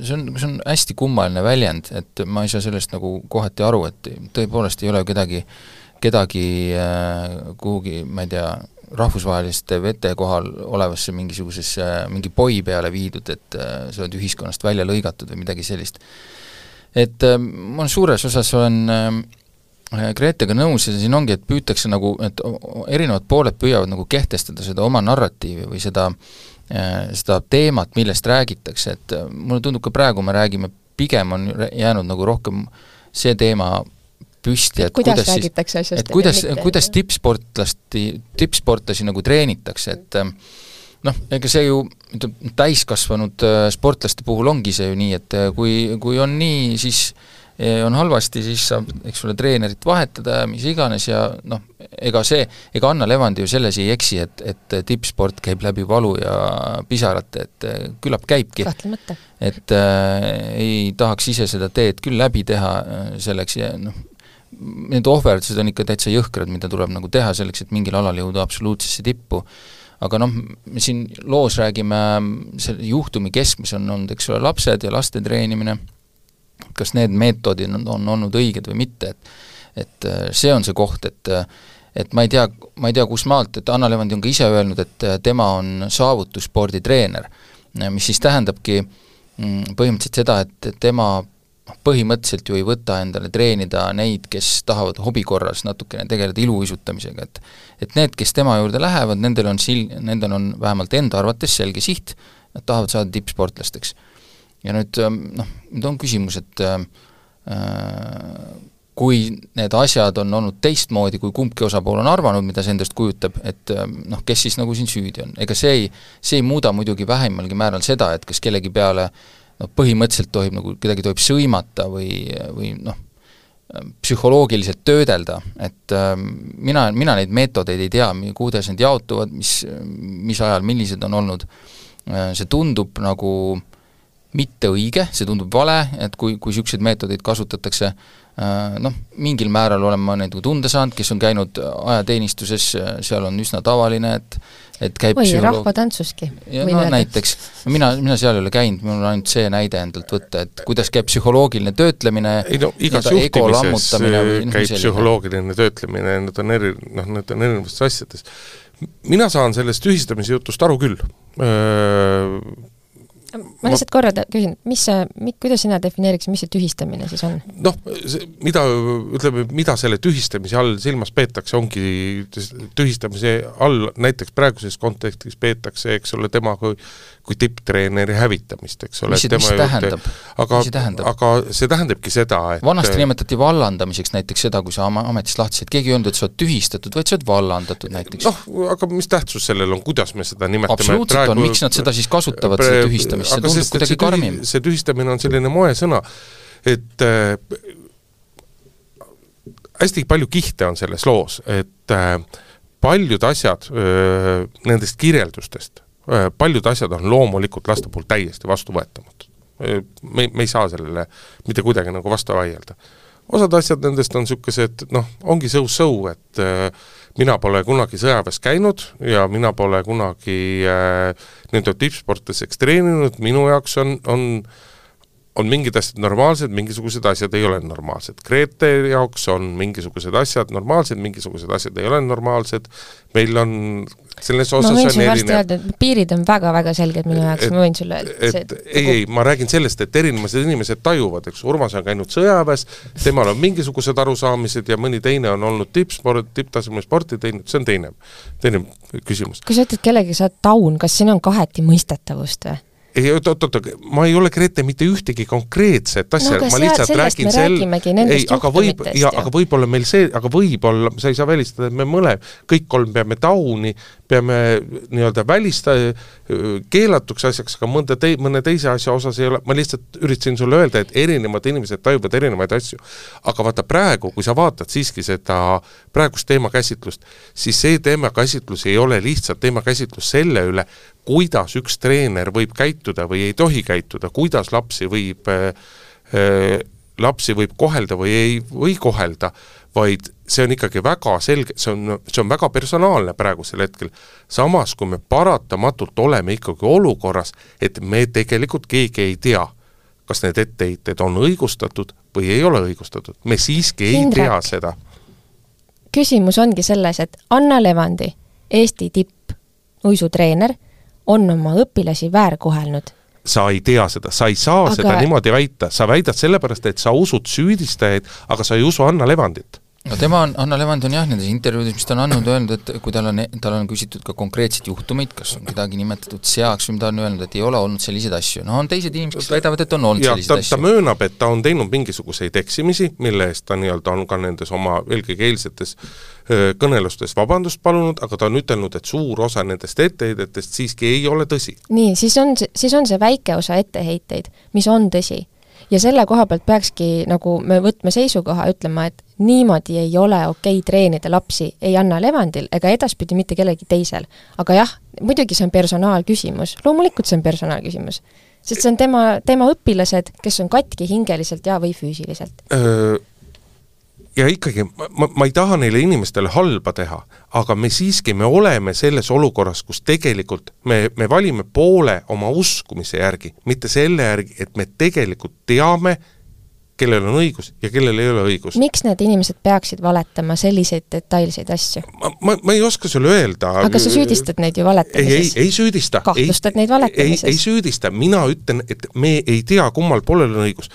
see on, see on hästi kummaline väljend, et ma ei saa sellest nagu kohati aru, et tõepoolest ei ole kedagi, kedagi äh, kuhugi, ma ei tea, rahvusvaheliste vete kohal olevasse mingisugusesse, mingi poi peale viidud, et äh, sa oled ühiskonnast välja lõigatud või midagi sellist. et ma suures osas olen äh, Äh, Gretega nõus ja siin ongi, et püütakse nagu, et erinevad pooled püüavad nagu kehtestada seda oma narratiivi või seda, äh, seda teemat, millest räägitakse, et äh, mulle tundub ka praegu me räägime, pigem on jäänud nagu rohkem see teema püsti, et kuidas, kuidas räägitakse asjast et kuidas, kuidas tippsportlasti, tippsportlasi nagu treenitakse, et noh, ega see ju ütleme, täiskasvanud sportlaste puhul ongi see ju nii, et kui, kui on nii, siis äh, on halvasti, siis saab, eks ole, treenerit vahetada ja mis iganes ja noh, ega see, ega Anna Levandi ju selles ei eksi, et, et tippsport käib läbi valu ja pisarate, et küllap käibki. et äh, ei tahaks ise seda teed küll läbi teha selleks ja noh, need ohverdused on ikka täitsa jõhkrad, mida tuleb nagu teha selleks, et mingil alal jõuda absoluutsesse tippu, aga noh, me siin loos räägime selle juhtumi keskmes on olnud, eks ole, lapsed ja laste treenimine, kas need meetodid on, on olnud õiged või mitte, et et see on see koht, et et ma ei tea, ma ei tea, kus maalt, et Anna Levandi on ka ise öelnud, et tema on saavutussporditreener, mis siis tähendabki mm, põhimõtteliselt seda, et tema põhimõtteliselt ju ei võta endale treenida neid, kes tahavad hobi korras natukene tegeleda iluuisutamisega, et et need, kes tema juurde lähevad, nendel on sil-, nendel on vähemalt enda arvates selge siht, nad tahavad saada tippsportlasteks. Ja nüüd ähm, noh, nüüd on küsimus, et äh, kui need asjad on olnud teistmoodi, kui kumbki osapool on arvanud, mida see endast kujutab, et ähm, noh, kes siis nagu siin süüdi on, ega see ei, see ei muuda muidugi vähimalgi määral seda, et kas kellegi peale äh, noh, põhimõtteliselt tohib nagu, kedagi tohib sõimata või, või noh, psühholoogiliselt töödelda, et äh, mina, mina neid meetodeid ei tea, kuidas need jaotuvad, mis, mis ajal, millised on olnud. Äh,, see tundub nagu mitte õige, see tundub vale, et kui, kui niisuguseid meetodeid kasutatakse äh,, noh, mingil määral olen ma neid tunda saanud, kes on käinud ajateenistuses, seal on üsna tavaline, et et käib või psühholoog... rahvatantsuski. no näiteks, mina, mina seal ei ole käinud, mul on ainult see näide endalt võtta, et kuidas käib psühholoogiline töötlemine ei no igas juhtimises noh, käib psühholoogiline töötlemine, need on eri, noh, need on erinevates asjades. mina saan sellest tühistamise jutust aru küll ma lihtsalt korra küsin, mis see, kuidas sina defineeriksid, mis see tühistamine siis on? noh, mida, ütleme, mida selle tühistamise all silmas peetakse, ongi tühistamise all näiteks praeguses kontekstis peetakse, eks ole, tema kui kui tipptreeneri hävitamist, eks ole. mis see, mis see tähendab? aga, aga see tähendabki seda, et vanasti nimetati vallandamiseks näiteks seda, kui sa oma ametist lahti said, keegi ei öelnud, et sa oled tühistatud, vaid sa oled vallandatud näiteks. noh, aga mis tähtsus sellel on, kuidas me seda nimetame? absoluutselt praegu, on, miks nad seda siis kasutavad, seda tühistamist, see tundub kuidagi karmim. see tühistamine on selline moesõna, et äh, hästi palju kihte on selles loos, et äh, paljud asjad öö, äh, nendest kirjeldustest paljud asjad on loomulikult laste poolt täiesti vastuvõetamatud. Äh, me, me ei saa sellele mitte kuidagi nagu vastu vaielda. osad asjad nendest on niisugused noh, ongi so-so, et äh, mina pole kunagi sõjaväes käinud ja mina pole kunagi äh, nii-öelda tippsportlaseks treeninud, minu jaoks on, on on mingid asjad normaalsed, mingisugused asjad ei ole normaalsed. Grete jaoks on mingisugused asjad normaalsed, mingisugused asjad ei ole normaalsed, meil on selles osas ma võin sulle varsti öelda, et piirid on väga-väga selged minu jaoks, ma võin sulle et see, ei, ei, ma räägin sellest, et erinevad inimesed tajuvad, eks, Urmas on käinud sõjaväes, temal on mingisugused arusaamised ja mõni teine on olnud tippsport, tipptasemel sporti teinud, see on teine, teine küsimus. kui sa ütled kellegi, sa oled taun, kas siin on kaheti mõistetavust või? Ei oot, oot, oot, ma ei ole Grete mitte ühtegi konkreetset asja. No,, ma lihtsalt räägin sel-, ei, aga võib, ja aga võib-olla meil see, aga võib-olla, sa ei saa välistada, et me mõle-, kõik kolm peame tauni, peame nii-öelda välista-, keelatuks asjaks, aga mõnda tei-, mõne teise asja osas ei ole, ma lihtsalt üritasin sulle öelda, et erinevad inimesed tajuvad erinevaid asju. aga vaata praegu, kui sa vaatad siiski seda praegust teemakäsitlust, siis see teemakäsitlus ei ole lihtsalt teemakäsitlus selle üle, kuidas üks treener võib käituda või ei tohi käituda, kuidas lapsi võib äh, äh, lapsi võib kohelda või ei või kohelda, vaid see on ikkagi väga selge, see on, see on väga personaalne praegusel hetkel. samas, kui me paratamatult oleme ikkagi olukorras, et me tegelikult keegi ei tea, kas need etteheited on õigustatud või ei ole õigustatud, me siiski ei Indrek, tea seda. küsimus ongi selles, et Anna Levandi, Eesti tippuisutreener on oma õpilasi väärkohelnud. Sa ei tea seda, sa ei saa aga... seda niimoodi väita, sa väidad sellepärast, et sa usud süüdistajaid, aga sa ei usu Anna Levandit no tema on, Anna Levand on jah, nendes intervjuudes, mis ta on andnud, öelnud, et kui tal on, tal on küsitud ka konkreetseid juhtumeid, kas on kedagi nimetatud seaks või mida on öelnud, et ei ole olnud selliseid asju, no on teised inimesed, kes väidavad, et on olnud ja, selliseid ta, asju. ta möönab, et ta on teinud mingisuguseid eksimisi, mille eest ta nii-öelda on ka nendes oma eelkõige eilsetes kõnelustes vabandust palunud, aga ta on ütelnud, et suur osa nendest etteheidetest siiski ei ole tõsi. nii, siis on, siis on see väike osa etteheiteid, mis on tõsi ja selle koha pealt peakski nagu me võtma seisukoha, ütlema, et niimoodi ei ole okei okay treenida lapsi ei Anna Levandil ega edaspidi mitte kellelgi teisel. aga jah, muidugi see on personaalküsimus, loomulikult see on personaalküsimus. sest see on tema, tema õpilased, kes on katki hingeliselt ja, või füüsiliselt ja ikkagi ma, ma, ma ei taha neile inimestele halba teha, aga me siiski, me oleme selles olukorras, kus tegelikult me, me valime poole oma uskumise järgi, mitte selle järgi, et me tegelikult teame, kellel on õigus ja kellel ei ole õigus. miks need inimesed peaksid valetama selliseid detailseid asju? ma, ma, ma ei oska sulle öelda. aga sa süüdistad neid ju valetamises? ei, ei, ei süüdista. kahtlustad neid valetamises? ei, ei süüdista, mina ütlen, et me ei tea, kummal poolel on õigus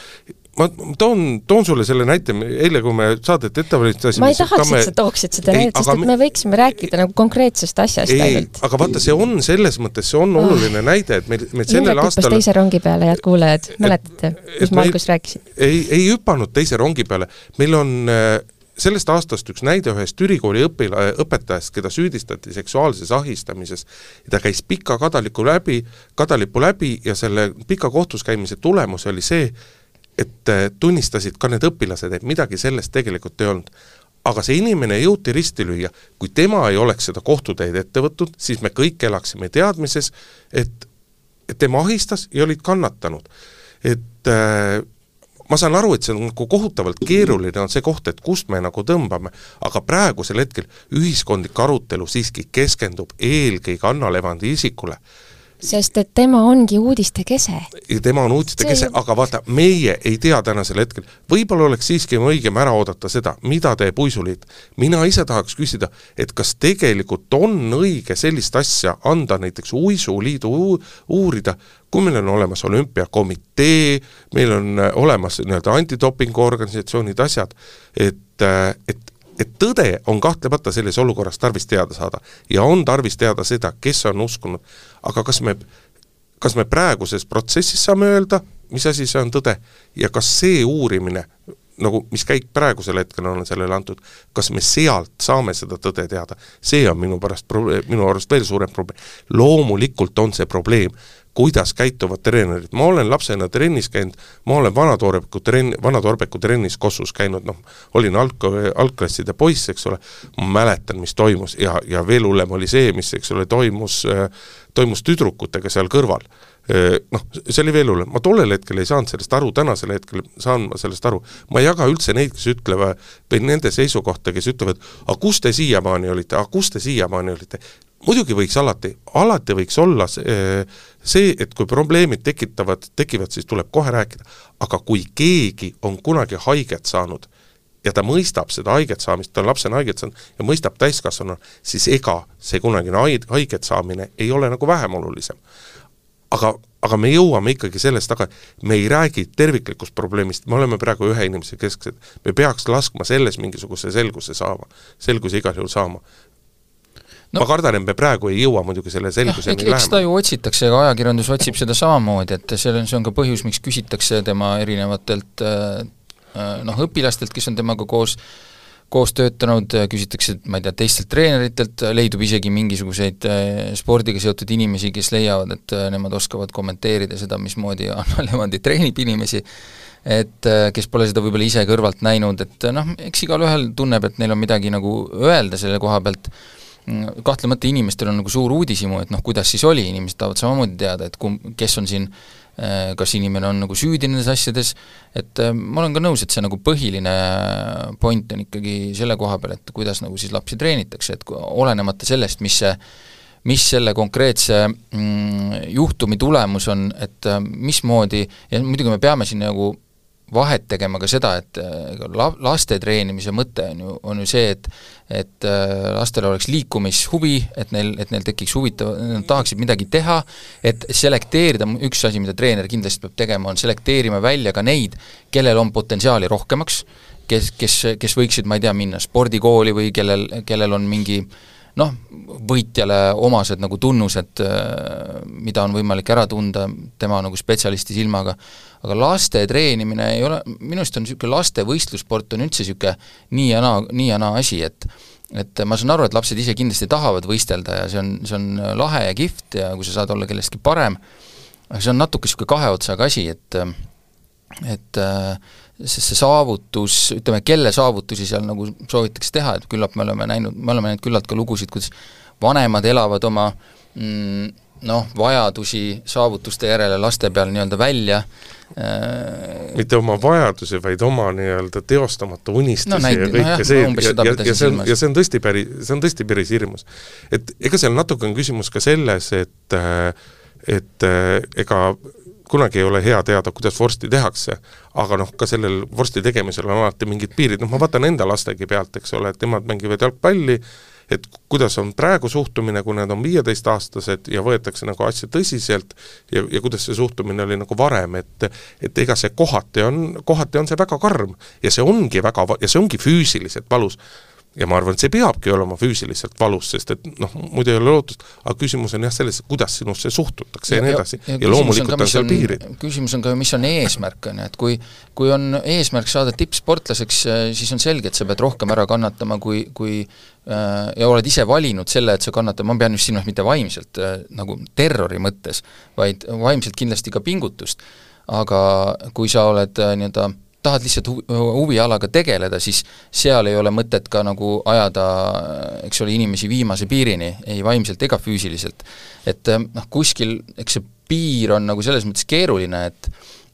ma toon, toon sulle selle näite, eile kui me saadet ette valmistasime ma ei tahaks, et sa tooksid seda näidet, sest et me võiksime rääkida nagu konkreetsest asjast ei, ainult. aga vaata, see on selles mõttes, see on oh. oluline näide, et meil, meil sellel aastal teise rongi peale, head kuulajad, mäletate, mis ma alguses rääkisin? ei, ei hüpanud teise rongi peale, meil on äh, sellest aastast üks näide ühest ülikooli õpila-, õpetajast, keda süüdistati seksuaalses ahistamises. ta käis pika kadalipu läbi, kadalipu läbi ja selle pika kohtus käimise tulemus oli see, et äh, tunnistasid ka need õpilased, et midagi sellest tegelikult ei olnud. aga see inimene jõuti risti lüüa, kui tema ei oleks seda kohtuteed ette võtnud, siis me kõik elaksime teadmises, et tema ahistas ja olid kannatanud. et äh, ma saan aru, et see on nagu kohutavalt keeruline, on see koht, et kust me nagu tõmbame, aga praegusel hetkel ühiskondlik arutelu siiski keskendub eelkõige Anna Levandi isikule sest et tema ongi uudiste kese. tema on uudiste kese, aga vaata, meie ei tea tänasel hetkel, võib-olla oleks siiski õigem ära oodata seda, mida teeb Uisuliit. mina ise tahaks küsida, et kas tegelikult on õige sellist asja anda näiteks Uisuliidu uurida, kui meil on olemas olümpiakomitee, meil on äh, olemas nii-öelda antidopingu organisatsioonid, asjad, et, äh, et et tõde on kahtlemata selles olukorras tarvis teada saada ja on tarvis teada seda, kes on uskunud, aga kas me, kas me praeguses protsessis saame öelda, mis asi see on tõde ja kas see uurimine, nagu mis käik praegusel hetkel on sellele antud, kas me sealt saame seda tõde teada, see on minu pärast probleem, minu arust veel suurem probleem. loomulikult on see probleem, kuidas käituvad treenerid, ma olen lapsena trennis käinud, ma olen Vana-Toorbeku trenn, Vana-Toorbeku trennis Kossus käinud, noh, olin alg-, algklasside poiss, eks ole, ma mäletan, mis toimus ja, ja veel hullem oli see, mis, eks ole, toimus, toimus tüdrukutega seal kõrval. Noh, see oli veel hullem, ma tollel hetkel ei saanud sellest aru, tänasel hetkel saan ma sellest aru. ma ei jaga üldse neid, kes ütlevad, või nende seisukohta, kes ütlevad, aga kus te siiamaani olite, aga kus te siiamaani olite muidugi võiks alati, alati võiks olla see, see, et kui probleemid tekitavad, tekivad, siis tuleb kohe rääkida. aga kui keegi on kunagi haiget saanud ja ta mõistab seda haiget saamist, ta on lapsena haiget saanud ja mõistab täiskasvanuna, siis ega see kunagine haiget saamine ei ole nagu vähem olulisem. aga, aga me jõuame ikkagi sellest taga, me ei räägi terviklikust probleemist, me oleme praegu ühe inimese kesksed, me peaks laskma selles mingisuguse selguse saama, selguse igal juhul saama no, ma kardan, et me praegu ei jõua muidugi selle selguseni lähemale. eks seda ju otsitakse, ega ajakirjandus otsib seda samamoodi, et see on, see on ka põhjus, miks küsitakse tema erinevatelt äh, äh, noh, õpilastelt, kes on temaga koos koos töötanud, küsitakse, ma ei tea, teistelt treeneritelt, leidub isegi mingisuguseid äh, spordiga seotud inimesi, kes leiavad, et nemad oskavad kommenteerida seda, mismoodi Anna Levandi treenib inimesi, et kes pole seda võib-olla ise kõrvalt näinud, et noh, eks igalühel tunneb, et neil on midagi nagu öelda selle koha pealt, kahtlemata inimestel on nagu suur uudishimu, et noh, kuidas siis oli, inimesed tahavad samamoodi teada, et kum-, kes on siin äh, kas inimene on nagu süüdi nendes asjades, et äh, ma olen ka nõus, et see nagu põhiline point on ikkagi selle koha peal, et kuidas nagu siis lapsi treenitakse, et olenemata sellest, mis see mis selle konkreetse mm, juhtumi tulemus on, et äh, mismoodi, ja muidugi me peame siin nagu vahet tegema ka seda, et la-, laste treenimise mõte on ju, on ju see, et et äh, lastel oleks liikumishuvi, et neil, et neil tekiks huvitav, nad tahaksid midagi teha, et selekteerida, üks asi, mida treener kindlasti peab tegema, on selekteerima välja ka neid, kellel on potentsiaali rohkemaks, kes, kes, kes võiksid, ma ei tea, minna spordikooli või kellel, kellel on mingi noh, võitjale omased nagu tunnused, äh, mida on võimalik ära tunda tema nagu spetsialisti silmaga, aga laste treenimine ei ole, minu arust on niisugune laste võistlussport on üldse niisugune nii ja naa, nii ja naa asi, et et ma saan aru, et lapsed ise kindlasti tahavad võistelda ja see on, see on lahe ja kihvt ja kui sa saad olla kellestki parem, aga see on natuke niisugune kahe otsaga asi, et et sest see saavutus, ütleme, kelle saavutusi seal nagu soovitakse teha, et küllap me oleme näinud, me oleme näinud küllalt ka lugusid, kuidas vanemad elavad oma mm, noh, vajadusi saavutuste järele laste peal nii-öelda välja äh, mitte oma vajadusi, vaid oma nii-öelda teostamata unistusi no, näid, ja kõike no, see, ja, ja, ja see on, ja see on tõesti päris, see on tõesti päris hirmus. et ega seal natuke on küsimus ka selles, et et ega kunagi ei ole hea teada, kuidas vorsti tehakse, aga noh, ka sellel vorsti tegemisel on alati mingid piirid, noh ma vaatan enda lastegi pealt, eks ole, et nemad mängivad jalgpalli, et kuidas on praegu suhtumine, kui nad on viieteistaastased ja võetakse nagu asja tõsiselt ja, ja kuidas see suhtumine oli nagu varem, et et ega see kohati on, kohati on see väga karm ja see ongi väga, ja see ongi füüsiliselt valus ja ma arvan, et see peabki olema füüsiliselt valus, sest et noh, muidu ei ole lootust, aga küsimus on jah selles, kuidas sinusse suhtutakse ja, ja nii edasi. ja, ja loomulikult on, on seal piirid. küsimus on ka, mis on eesmärk, on ju, et kui kui on eesmärk saada tippsportlaseks, äh, siis on selge, et sa pead rohkem ära kannatama, kui, kui äh, ja oled ise valinud selle, et sa kannatad, ma pean just silmas mitte vaimselt äh, nagu terrori mõttes, vaid vaimselt kindlasti ka pingutust. aga kui sa oled nii-öelda tahad lihtsalt hu-, huvialaga tegeleda, siis seal ei ole mõtet ka nagu ajada, eks ole, inimesi viimase piirini, ei vaimselt ega füüsiliselt. et eh, noh, kuskil eks see piir on nagu selles mõttes keeruline, et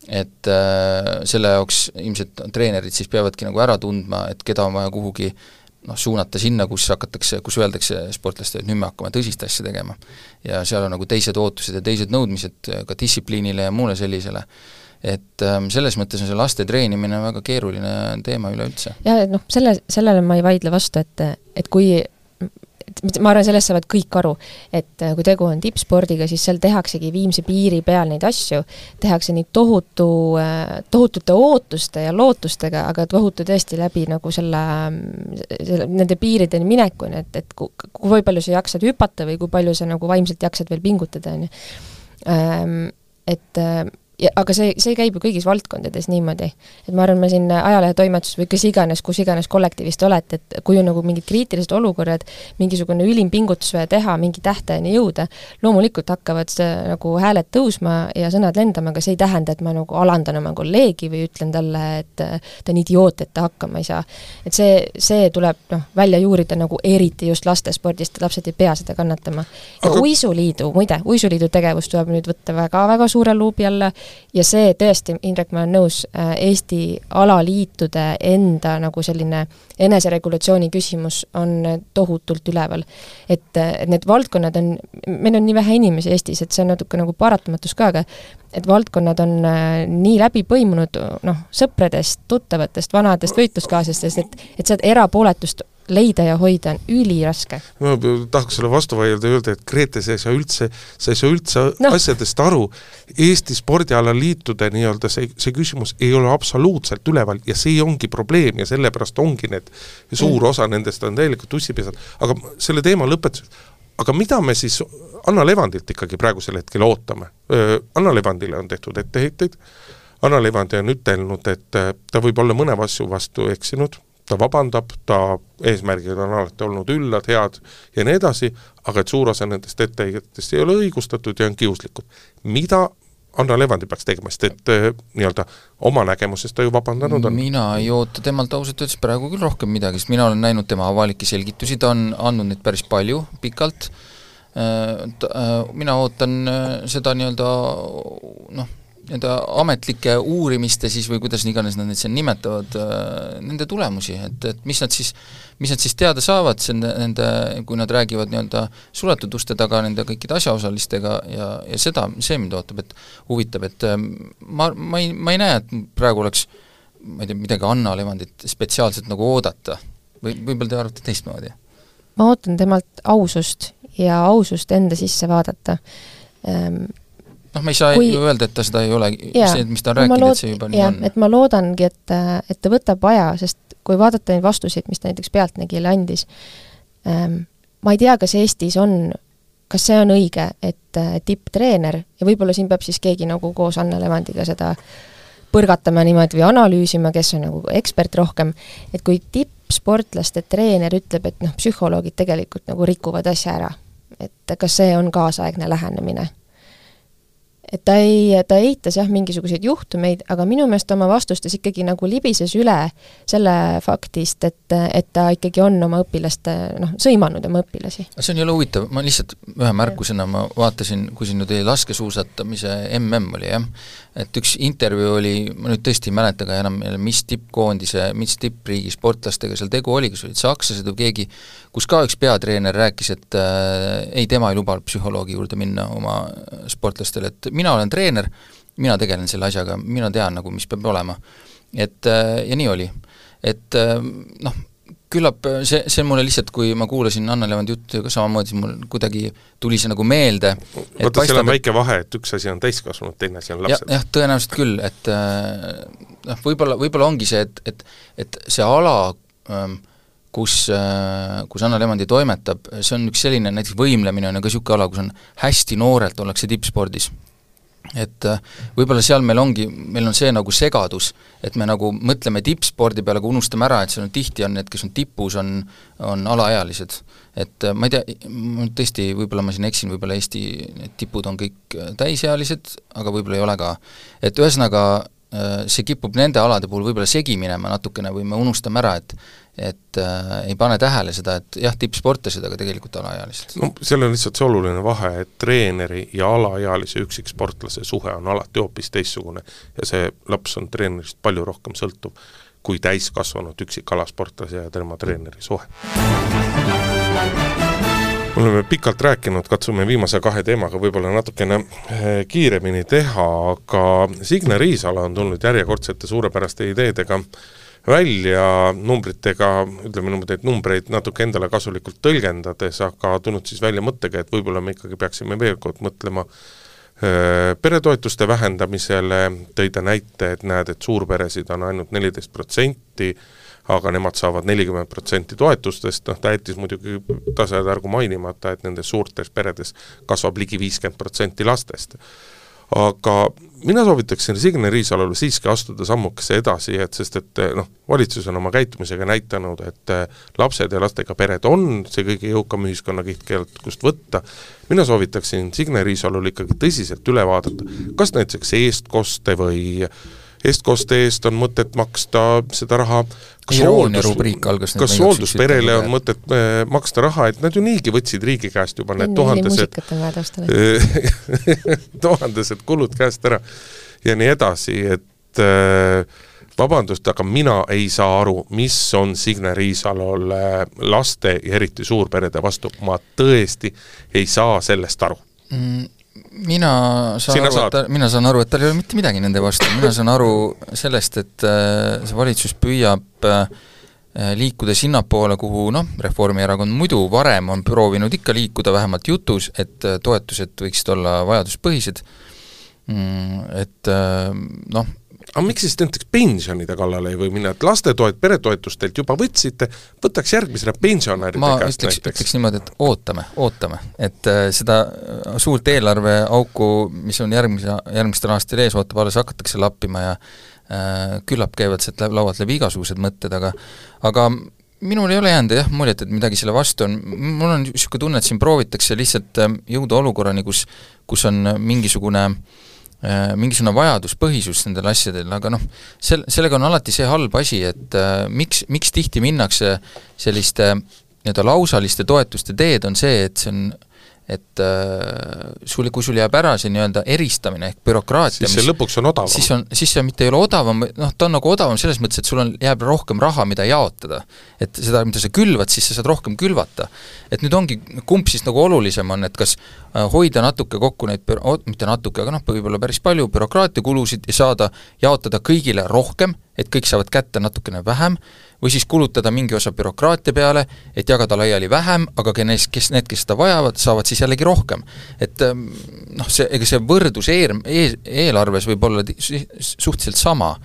et äh, selle jaoks ilmselt treenerid siis peavadki nagu ära tundma, et keda on vaja kuhugi noh, suunata sinna, kus hakatakse, kus öeldakse sportlastele, et nüüd me hakkame tõsist asja tegema. ja seal on nagu teised ootused ja teised nõudmised ka distsipliinile ja muule sellisele et ähm, selles mõttes on see laste treenimine väga keeruline teema üleüldse. jah, et noh, selle, sellele ma ei vaidle vastu, et, et kui et ma arvan, sellest saavad kõik aru, et äh, kui tegu on tippspordiga, siis seal tehaksegi viimse piiri peal neid asju, tehakse neid tohutu, äh, tohutute ootuste ja lootustega, aga tohutu tõesti läbi nagu selle, selle, nende piirideni minekuni, et, et kui, kui palju sa jaksad hüpata või kui palju sa nagu vaimselt jaksad veel pingutada, on ju. Ähm, et äh, ja aga see, see käib ju kõigis valdkondades niimoodi. et ma arvan, me siin ajalehetoimetuses või kes iganes, kus iganes kollektiivis te olete, et kui on nagu mingid kriitilised olukorrad, mingisugune ülim pingutus vaja teha, mingi tähtajani jõuda, loomulikult hakkavad see, nagu hääled tõusma ja sõnad lendama, aga see ei tähenda, et ma nagu alandan oma kolleegi või ütlen talle, et ta on idioot, et ta hakkama ei saa. et see, see tuleb noh, välja juurida nagu eriti just lastespordist, lapsed ei pea seda kannatama. ja aga... Uisuliidu, muide, Uisuliidu tegevus tuleb nüüd võtta väga-väga suure luubi alla, ja see tõesti, Indrek, ma olen nõus, äh, Eesti alaliitude enda nagu selline eneseregulatsiooni küsimus on tohutult üleval. et, et need valdkonnad on, meil on nii vähe inimesi Eestis, et see on natuke nagu paratamatus ka, aga et valdkonnad on äh, nii läbi põimunud noh, sõpradest, tuttavatest, vanadest võitluskaaslastest, et et seda erapooletust leida ja hoida on üliraske. ma tahaks sulle vastu vaielda ja öelda, et Grete, sa ei saa üldse, sa ei saa üldse no. asjadest aru, Eesti spordialaliitude nii-öelda see, see küsimus ei ole absoluutselt üleval ja see ongi probleem ja sellepärast ongi need, suur mm. osa nendest on täielikult ussipesad, aga selle teema lõpetuseks, aga mida me siis Anna Levandilt ikkagi praegusel hetkel ootame? Anna Levandile on tehtud etteheiteid, Anna Levandi on ütelnud, et ta võib olla mõne asju vastu eksinud, ta vabandab, ta eesmärgid on alati olnud üllad, head ja nii edasi, aga et suur osa nendest etteheidetest ei ole õigustatud ja on kiuslikud. mida Anna Levandi peaks tegema, sest et äh, nii-öelda oma nägemusest ta ju vabandanud on? mina ei oota temalt ausalt öeldes praegu küll rohkem midagi, sest mina olen näinud tema avalikke selgitusi, ta on andnud neid päris palju, pikalt äh,, äh, mina ootan seda nii-öelda noh, nii-öelda ametlike uurimiste siis või kuidas iganes nad neid seal nimetavad, äh, nende tulemusi, et, et mis nad siis, mis nad siis teada saavad, see nende, kui nad räägivad nii-öelda suletud uste taga nende kõikide asjaosalistega ja, ja seda, see mind ootab, et huvitab, et äh, ma, ma ei, ma ei näe, et praegu oleks ma ei tea, midagi Anna Levandit spetsiaalselt nagu oodata või võib-olla te arvate teistmoodi? ma ootan temalt ausust ja ausust enda sisse vaadata ehm, noh, me ei saa kui... ju öelda, et ta seda ei ole, see, mis ta on rääkinud lood..., et see juba nii on. et ma loodangi, et, et ta võtab aja, sest kui vaadata neid vastuseid, mis ta näiteks Pealtnägijale andis ähm,, ma ei tea, kas Eestis on, kas see on õige, et tipptreener ja võib-olla siin peab siis keegi nagu koos Anne Levandiga seda põrgatama niimoodi või analüüsima, kes on nagu ekspert rohkem, et kui tippsportlaste treener ütleb, et noh, psühholoogid tegelikult nagu rikuvad asja ära, et kas see on kaasaegne lähenemine et ta ei, ta eitas jah, mingisuguseid juhtumeid, aga minu meelest oma vastustes ikkagi nagu libises üle selle faktist, et, et ta ikkagi on oma õpilaste, noh, sõimanud oma õpilasi. see on jälle huvitav, ma lihtsalt ühe märkusena, ma vaatasin, kui siin nüüd oli laskesuusatamise mm oli jah, et üks intervjuu oli, ma nüüd tõesti ei mäleta ka enam, mis tippkoondise, mis tippriigi sportlastega seal tegu oli, kas olid sakslased või keegi, kus ka üks peatreener rääkis, et äh, ei, tema ei luba psühholoogi juurde minna oma sportlastele, et mina olen treener, mina tegelen selle asjaga, mina tean nagu, mis peab olema. et äh, ja nii oli. et äh, noh, küllap see, see mulle lihtsalt, kui ma kuulasin Anne Levandi juttu ka samamoodi, siis mul kuidagi tuli see nagu meelde vaata, seal on väike vahe, et üks asi on täiskasvanud, teine asi on lapsed ja,. jah, tõenäoliselt küll, et äh, noh, võib-olla, võib-olla ongi see, et, et et see ala ähm, kus, kus Anna Levandi toimetab, see on üks selline, näiteks võimlemine on ju ka niisugune ala, kus on hästi noorelt ollakse tippspordis et äh, võib-olla seal meil ongi, meil on see nagu segadus, et me nagu mõtleme tippspordi peale, aga unustame ära, et seal on tihti on need, kes on tipus, on, on alaealised. et äh, ma ei tea, tõesti, võib-olla ma siin eksin, võib-olla Eesti need tipud on kõik äh, täisealised, aga võib-olla ei ole ka. et ühesõnaga, see kipub nende alade puhul võib-olla segi minema natukene või me unustame ära, et et äh, ei pane tähele seda, et jah, tippsportlased, aga tegelikult alaealised. no seal on lihtsalt see oluline vahe, et treeneri ja alaealise üksiksportlase suhe on alati hoopis teistsugune ja see laps on treenerist palju rohkem sõltuv kui täiskasvanud üksikalasportlase ja tema treeneri suhe. me oleme pikalt rääkinud, katsume viimase kahe teemaga võib-olla natukene eh, kiiremini teha, aga Signe Riisalo on tulnud järjekordsete suurepäraste ideedega äh, välja numbritega, ütleme niimoodi, et numbreid natuke endale kasulikult tõlgendades, aga tulnud siis välja mõttega, et võib-olla me ikkagi peaksime veel kord mõtlema peretoetuste vähendamisele, tõi ta näite, et näed, et suurperesid on ainult neliteist protsenti, aga nemad saavad nelikümmend protsenti toetustest, noh ta jättis muidugi tasajärgu mainimata, et nendes suurtes peredes kasvab ligi viiskümmend protsenti lastest. Aga mina soovitaksin Signe Riisalole siiski astuda sammukese edasi, et sest et noh, valitsus on oma käitumisega näidanud, et eh, lapsed ja lastega pered on see kõige jõukam ühiskonnakiht, kellelt kust võtta, mina soovitaksin Signe Riisalul ikkagi tõsiselt üle vaadata, kas näiteks eestkoste või äh, eestkoste eest on mõtet maksta seda raha. Kas hooldus, kas hooldusperele on mõtet äh, maksta raha, et nad ju niigi võtsid riigi käest juba need tuhandesed tuhandesed kulud käest ära ja nii edasi, et äh, vabandust, aga mina ei saa aru, mis on Signe Riisalol laste ja eriti suurperede vastu, ma tõesti ei saa sellest aru. Mm mina saan Sina aru, et mina saan aru, et tal ei ole mitte midagi nende vastu, mina saan aru sellest, et äh, see valitsus püüab äh, liikuda sinnapoole, kuhu noh, Reformierakond muidu varem on proovinud ikka liikuda, vähemalt jutus, et äh, toetused võiksid olla vajaduspõhised, mm, et noh, aga miks siis näiteks pensionide kallale ei või minna, et lastetoet, peretoetustelt juba võtsite, võtaks järgmisele pensionäride ma käest ütleks, näiteks? ütleks niimoodi, et ootame, ootame, et äh, seda suurt eelarveauku, mis on järgmise, järgmistel aastatel ees ootab, alles hakatakse lappima ja äh, küllap käivad sealt laualt läbi igasugused mõtted, aga aga minul ei ole jäänud jah muljet, et midagi selle vastu on, mul on niisugune tunne, et siin proovitakse lihtsalt äh, jõuda olukorrani, kus kus on mingisugune äh, Äh, mingisugune vajaduspõhisus nendel asjadel, aga noh, sel-, sellega on alati see halb asi, et äh, miks, miks tihti minnakse selliste nii-öelda lausaliste toetuste teed, on see, et see on et äh, sul, kui sul jääb ära see nii-öelda eristamine ehk bürokraatia siis see lõpuks on odavam. siis on, siis see mitte ei ole odavam, noh, ta on nagu odavam selles mõttes, et sul on, jääb rohkem raha, mida jaotada. et seda, mida sa külvad, siis sa saad rohkem külvata. et nüüd ongi, kumb siis nagu olulisem on, et kas äh, hoida natuke kokku neid, mitte natuke, aga noh, võib-olla päris palju bürokraatiakulusid ja saada, jaotada kõigile rohkem, et kõik saavad kätte natukene vähem, või siis kulutada mingi osa bürokraatia peale, et jagada laiali vähem, aga kes, kes, need, kes seda vajavad, saavad siis jällegi rohkem. et ähm, noh, see, ega see võrdlus eel, eel, eelarves võib olla suhteliselt sama,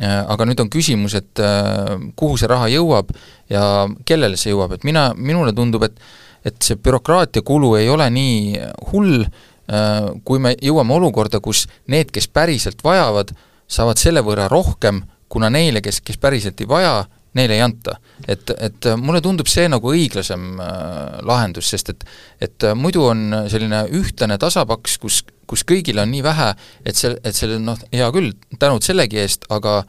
äh, aga nüüd on küsimus, et äh, kuhu see raha jõuab ja kellele see jõuab, et mina, minule tundub, et et see bürokraatia kulu ei ole nii hull, äh, kui me jõuame olukorda, kus need, kes päriselt vajavad, saavad selle võrra rohkem, kuna neile, kes, kes päriselt ei vaja, neile ei anta. et, et mulle tundub see nagu õiglasem äh, lahendus, sest et et muidu on selline ühtlane tasapaks, kus kus kõigil on nii vähe, et see, et selle noh, hea küll, tänud sellegi eest, aga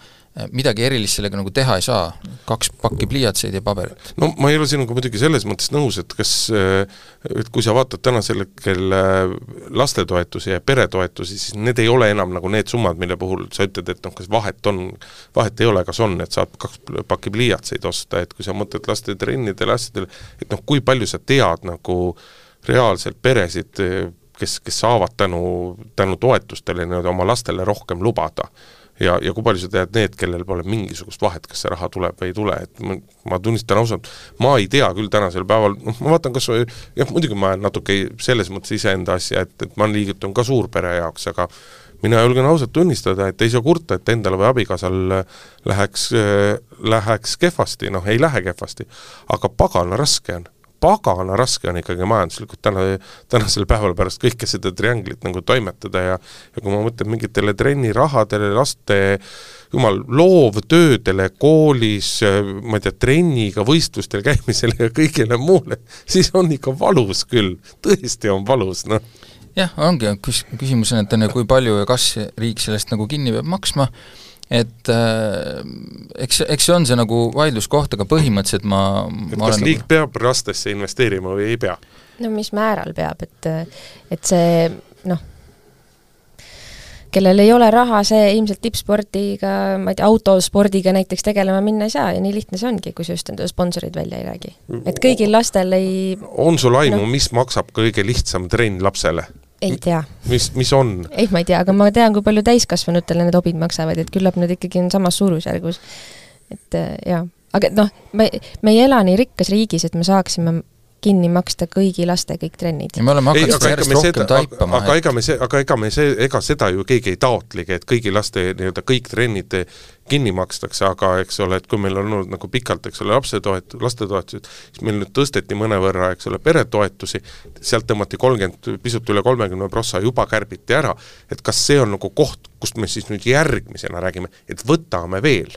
midagi erilist sellega nagu teha ei saa, kaks pakki pliiatseid ja paberit. no ma ei ole sinuga muidugi selles mõttes nõus, et kas, äh, et kui sa vaatad tänasel hetkel äh, lastetoetusi ja peretoetusi, siis need ei ole enam nagu need summad, mille puhul sa ütled, et noh, kas vahet on, vahet ei ole, kas on, et saad kaks pakki pliiatseid osta, et kui sa mõtled laste trennidele, asjadele, et noh, kui palju sa tead nagu reaalselt peresid, kes, kes saavad tänu, tänu toetustele nii-öelda oma lastele rohkem lubada. Ja, ja kui palju sa tead need, kellel pole mingisugust vahet, kas see raha tuleb või ei tule, et ma, ma tunnistan ausalt, ma ei tea küll tänasel päeval, noh ma vaatan kas või, jah muidugi ma ajan natuke selles mõttes iseenda asja, et, et ma liigutun ka suurpere jaoks, aga mina julgen ausalt tunnistada, et ei saa kurta, et endal või abikaasal läheks, läheks kehvasti, noh ei lähe kehvasti, aga pagana raske on pagana raske on ikkagi majanduslikult täna, tänasel päeval pärast kõike seda trianglit nagu toimetada ja ja kui ma mõtlen mingitele trennirahadele, laste jumal, loovtöödele koolis, ma ei tea, trenniga võistlustel käimisele ja kõigele muule, siis on ikka valus küll, tõesti on valus, noh. Jah, ongi, küs-, küsimus on, et on ju, kui palju ja kas riik sellest nagu kinni peab maksma, et äh, eks, eks see on see nagu vaidluskoht, aga põhimõtteliselt ma, et ma kas riik nagu... peab lastesse investeerima või ei pea? no mis määral peab, et, et see noh, kellel ei ole raha, see ilmselt tippspordiga, ma ei tea, autospordiga näiteks tegelema minna ei saa ja nii lihtne see ongi, kui sa just enda sponsorid välja ei räägi. et kõigil lastel ei on sul aimu no., mis maksab kõige lihtsam trenn lapsele? Ei tea. mis, mis on? ei, ma ei tea, aga ma tean, kui palju täiskasvanutele need hobid maksavad, et küllap need ikkagi on samas suurusjärgus. et äh, jaa, aga noh, me, me ei ela nii rikkas riigis, et me saaksime kinni maksta kõigi laste kõik trennid. ja me oleme hakanud seda järjest rohkem seda, taipama. aga ega me see, aga ega me see, ega seda ju keegi ei taotlegi, et kõigi laste nii-öelda kõik trennid kinni makstakse, aga eks ole, et kui meil on olnud nagu pikalt, eks ole, lapsetoet-, lastetoetused, siis meil nüüd tõsteti mõnevõrra, eks ole, peretoetusi, sealt tõmmati kolmkümmend, pisut üle kolmekümne prossa juba kärbiti ära, et kas see on nagu koht, kust me siis nüüd järgmisena räägime, et võtame veel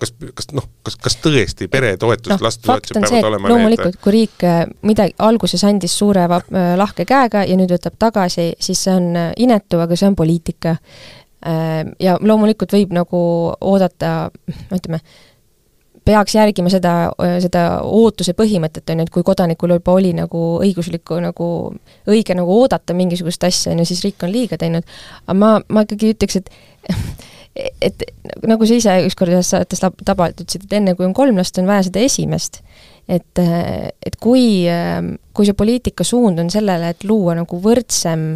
kas, kas noh, kas, kas tõesti peretoetus no,, lastetoetused peavad see, olema loomulikult, kui riik äh, midagi alguses andis suure vab, äh, lahke käega ja nüüd võtab tagasi, siis see on äh, inetu, aga see on poliitika. Ja loomulikult võib nagu oodata, no ütleme, peaks järgima seda, seda ootuse põhimõtet, on ju, et kui kodanikul juba oli nagu õiguslikku nagu, õige nagu oodata mingisugust asja, on ju, siis riik on liiga teinud. aga ma, ma ikkagi ütleks, et et nagu sa ise ükskord ühes saates tabavalt ütlesid, et enne kui on kolm last, on vaja seda esimest. et, et kui, kui see poliitika suund on sellele, et luua nagu võrdsem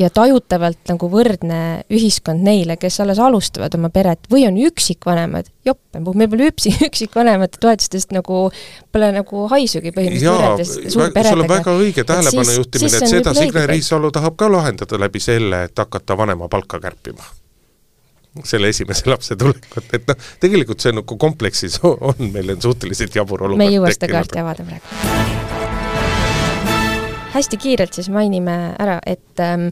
ja tajutavalt nagu võrdne ühiskond neile, kes alles alustavad oma peret või on üksikvanemad, jopp, meil pole üksi, üksikvanemate toetustest nagu, pole nagu haisugi põhimõtteliselt võrreldes suurperedega. sul on väga õige tähelepanu juhtimine, et seda Signe Riisalo tahab ka lahendada läbi selle, et hakata vanema palka kärpima selle esimese lapse tulekut, et noh, tegelikult see nagu kompleksis on, meil on suhteliselt jabur olukord me ei jõua seda kaarti avada praegu. hästi kiirelt siis mainime ära, et ähm,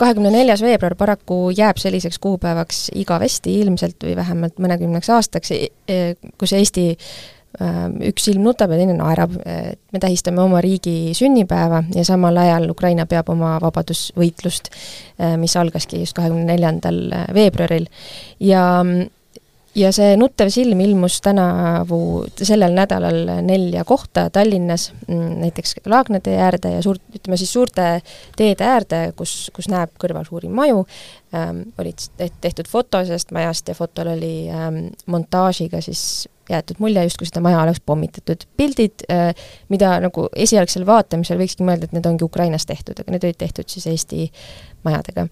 kahekümne neljas veebruar paraku jääb selliseks kuupäevaks igavesti ilmselt või vähemalt mõnekümneks aastaks, e, e, kus Eesti üks silm nutab ja teine naerab, et me tähistame oma riigi sünnipäeva ja samal ajal Ukraina peab oma vabadusvõitlust, äh, mis algaski just kahekümne neljandal äh, veebruaril. ja, ja see nuttev silm ilmus tänavu, sellel nädalal nelja kohta Tallinnas, mm, näiteks Laagna tee äärde ja suurt, ütleme siis suurte teede äärde, kus, kus näeb kõrval suuri maju ähm,, olid tehtud foto sellest majast ja fotol oli ähm, montaažiga siis jäetud mulje, justkui seda maja oleks pommitatud. pildid, äh, mida nagu esialgsel vaatamisel võikski mõelda, et need ongi Ukrainas tehtud, aga need olid tehtud siis Eesti majadega.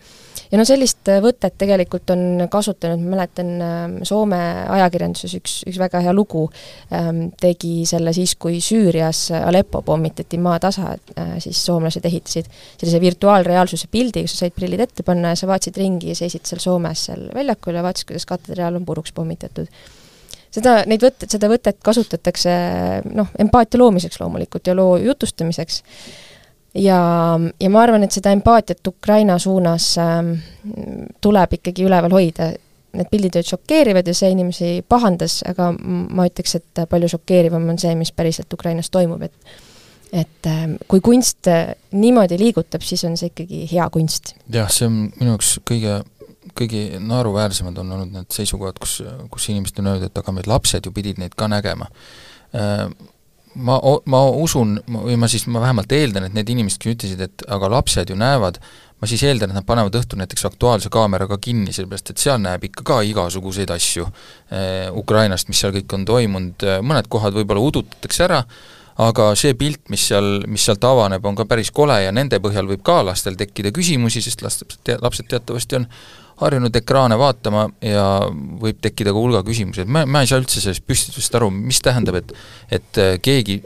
ja no sellist äh, võtet tegelikult on kasutanud, ma mäletan, äh, Soome ajakirjanduses üks, üks väga hea lugu ähm, tegi selle siis, kui Süürias Aleppo pommitati maatasa, siis soomlased ehitasid sellise virtuaalreaalsuse pildi, kus sa said prillid ette panna ja sa vaatasid ringi ja seisid seal Soomes seal väljakul ja vaatasid, kuidas katedraal on puruks pommitatud seda, neid võtteid, seda võtet kasutatakse noh, empaatia loomiseks loomulikult ja loo jutustamiseks. ja, ja ma arvan, et seda empaatiat Ukraina suunas äh, tuleb ikkagi üleval hoida. Need pildid olid šokeerivad ja see inimesi pahandas, aga ma ütleks, et palju šokeerivam on see, mis päriselt Ukrainas toimub, et et ähm, kui kunst niimoodi liigutab, siis on see ikkagi hea kunst. jah, see on minu jaoks kõige, kõige naeruväärsemad on olnud need seisukohad, kus, kus inimesed on öelnud, et aga meil lapsed ju pidid neid ka nägema. Äh, ma, ma usun, või ma siis, ma vähemalt eeldan, et need inimesed, kes ütlesid, et aga lapsed ju näevad, ma siis eeldan, et nad panevad õhtul näiteks Aktuaalse kaameraga kinni, sellepärast et seal näeb ikka ka igasuguseid asju eh, Ukrainast, mis seal kõik on toimunud, mõned kohad võib-olla udutatakse ära, aga see pilt, mis seal, mis sealt avaneb, on ka päris kole ja nende põhjal võib ka lastel tekkida küsimusi, sest lapsed, lapsed teatavasti on harjunud ekraane vaatama ja võib tekkida ka hulga küsimusi, et ma, ma ei saa üldse sellest püstitusest aru, mis tähendab, et et keegi,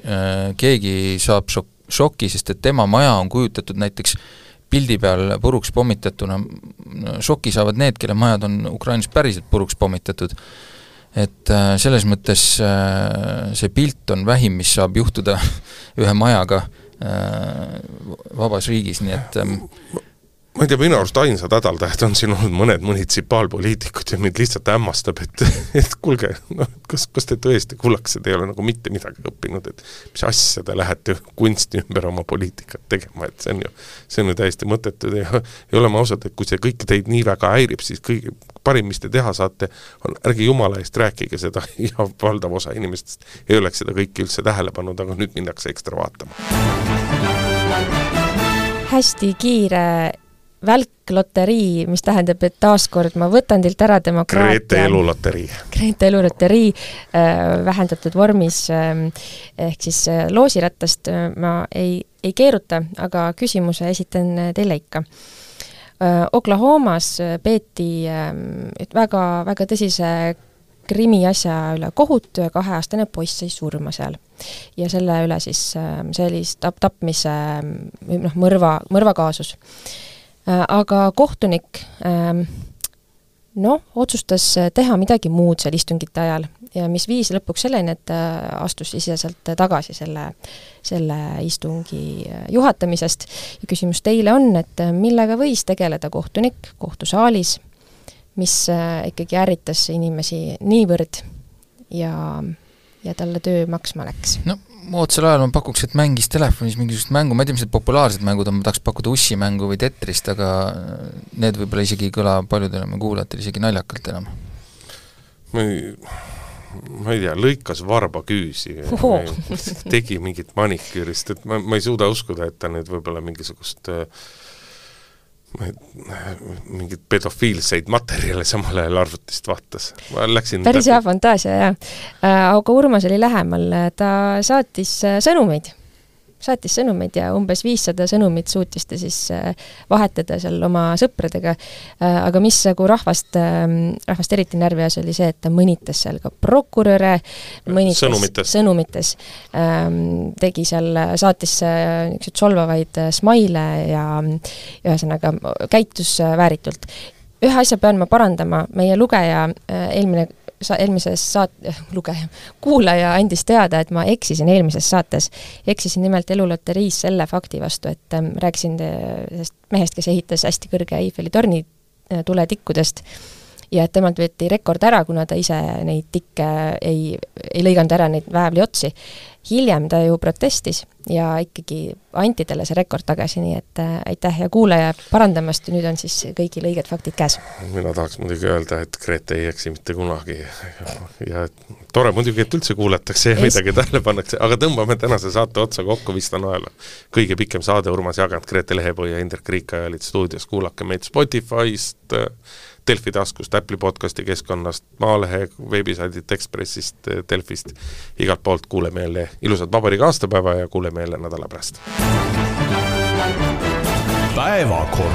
keegi saab šok-, šoki, sest et tema maja on kujutatud näiteks pildi peal puruks pommitatuna, šoki saavad need, kelle majad on Ukrainas päriselt puruks pommitatud. et äh, selles mõttes äh, see pilt on vähim, mis saab juhtuda ühe majaga äh, vabas riigis, nii et ähm, ma ei tea, minu arust ainsad hädaldajad on siin olnud mõned munitsipaalpoliitikud ja mind lihtsalt hämmastab, et, et kuulge, noh, kas, kas te tõesti, kullakesed, ei ole nagu mitte midagi õppinud, et mis asja te lähete kunsti ümber oma poliitikat tegema, et see on ju, see on ju täiesti mõttetu ja, ja oleme ausad, et kui see kõik teid nii väga häirib, siis kõige parim, mis te teha saate, on ärge jumala eest rääkige seda ja valdav osa inimestest ei oleks seda kõike üldse tähele pannud, aga nüüd minnakse ekstra vaatama. hästi kiire välkloterii, mis tähendab, et taaskord ma võtan teilt ära demokraatia. Grete eluloterii. Grete eluloterii äh, vähendatud vormis äh, ehk siis äh, loosirattast äh, ma ei, ei keeruta, aga küsimuse esitan äh, teile ikka äh,. Oklahomas äh, peeti äh, väga, väga tõsise krimiasja üle kohut, kaheaastane poiss sai surma seal. ja selle üle siis, äh, see oli tap-, tapmise, noh, mõrva, mõrvakaasus Äh, aga kohtunik ähm, noh, otsustas teha midagi muud seal istungite ajal ja mis viis lõpuks selleni, et ta astus siseselt tagasi selle, selle istungi äh, juhatamisest. ja küsimus teile on, et millega võis tegeleda kohtunik kohtusaalis, mis äh, ikkagi ärritas inimesi niivõrd ja, ja talle töö maksma läks? no moodsal ajal ma pakuks, et mängis telefonis mingisugust mängu, ma ei tea, mis need populaarsed mängud on, ma tahaks pakkuda ussimängu või Tetrist, aga need võib-olla isegi ei kõla paljudele meie kuulajatele isegi naljakalt enam. ma ei, ma ei tea, lõikas varbaküüsi tegi mingit maniküürist, et ma, ma ei suuda uskuda, et ta nüüd võib-olla mingisugust äh, mingeid pedofiilseid materjale samal ajal arvutist vaatas. ma läksin päris hea fantaasia, jah. Äh, aga Urmas oli lähemal, ta saatis äh, sõnumeid saatis sõnumeid ja umbes viissada sõnumit suutis ta siis äh, vahetada seal oma sõpradega, äh, aga mis nagu rahvast, ähm, rahvast eriti närvi ajas, oli see, et ta mõnitas seal ka prokuröre, mõnitas sõnumites, sõnumites, ähm, tegi seal, saatis äh, niisuguseid solvavaid smaile ja ühesõnaga käitus vääritult. Ühe asja pean ma parandama, meie lugeja eelmine sa eelmises saat-, lugeja, kuulaja andis teada, et ma eksisin eelmises saates. eksisin nimelt eluloteriis selle fakti vastu, et ähm, rääkisin sellest mehest, kes ehitas hästi kõrge Eiffeli torni äh, tuletikkudest ja et temalt võeti rekord ära, kuna ta ise neid tikke ei, ei lõiganud ära, neid väävli otsi. hiljem ta ju protestis ja ikkagi anti talle see rekord tagasi, nii et äh, aitäh ja kuulaja parandamast, nüüd on siis kõigil õiged faktid käes. mina tahaks muidugi öelda, et Grete ei eksi mitte kunagi. Ja, ja tore muidugi, et üldse kuulatakse ja midagi tähele pannakse, aga tõmbame tänase saate otsa kokku, vist on ajal kõige pikem saade, Urmas Jagant, Grete Lehepõi ja Indrek Riikaja olid stuudios, kuulake meid Spotify'st, Delfi taskust, Apple'i podcasti keskkonnast, Maalehe veebisaidilt, Ekspressist, Delfist, igalt poolt kuuleme jälle ilusat vabariigi aastapäeva ja kuuleme jälle nädala pärast. päevakord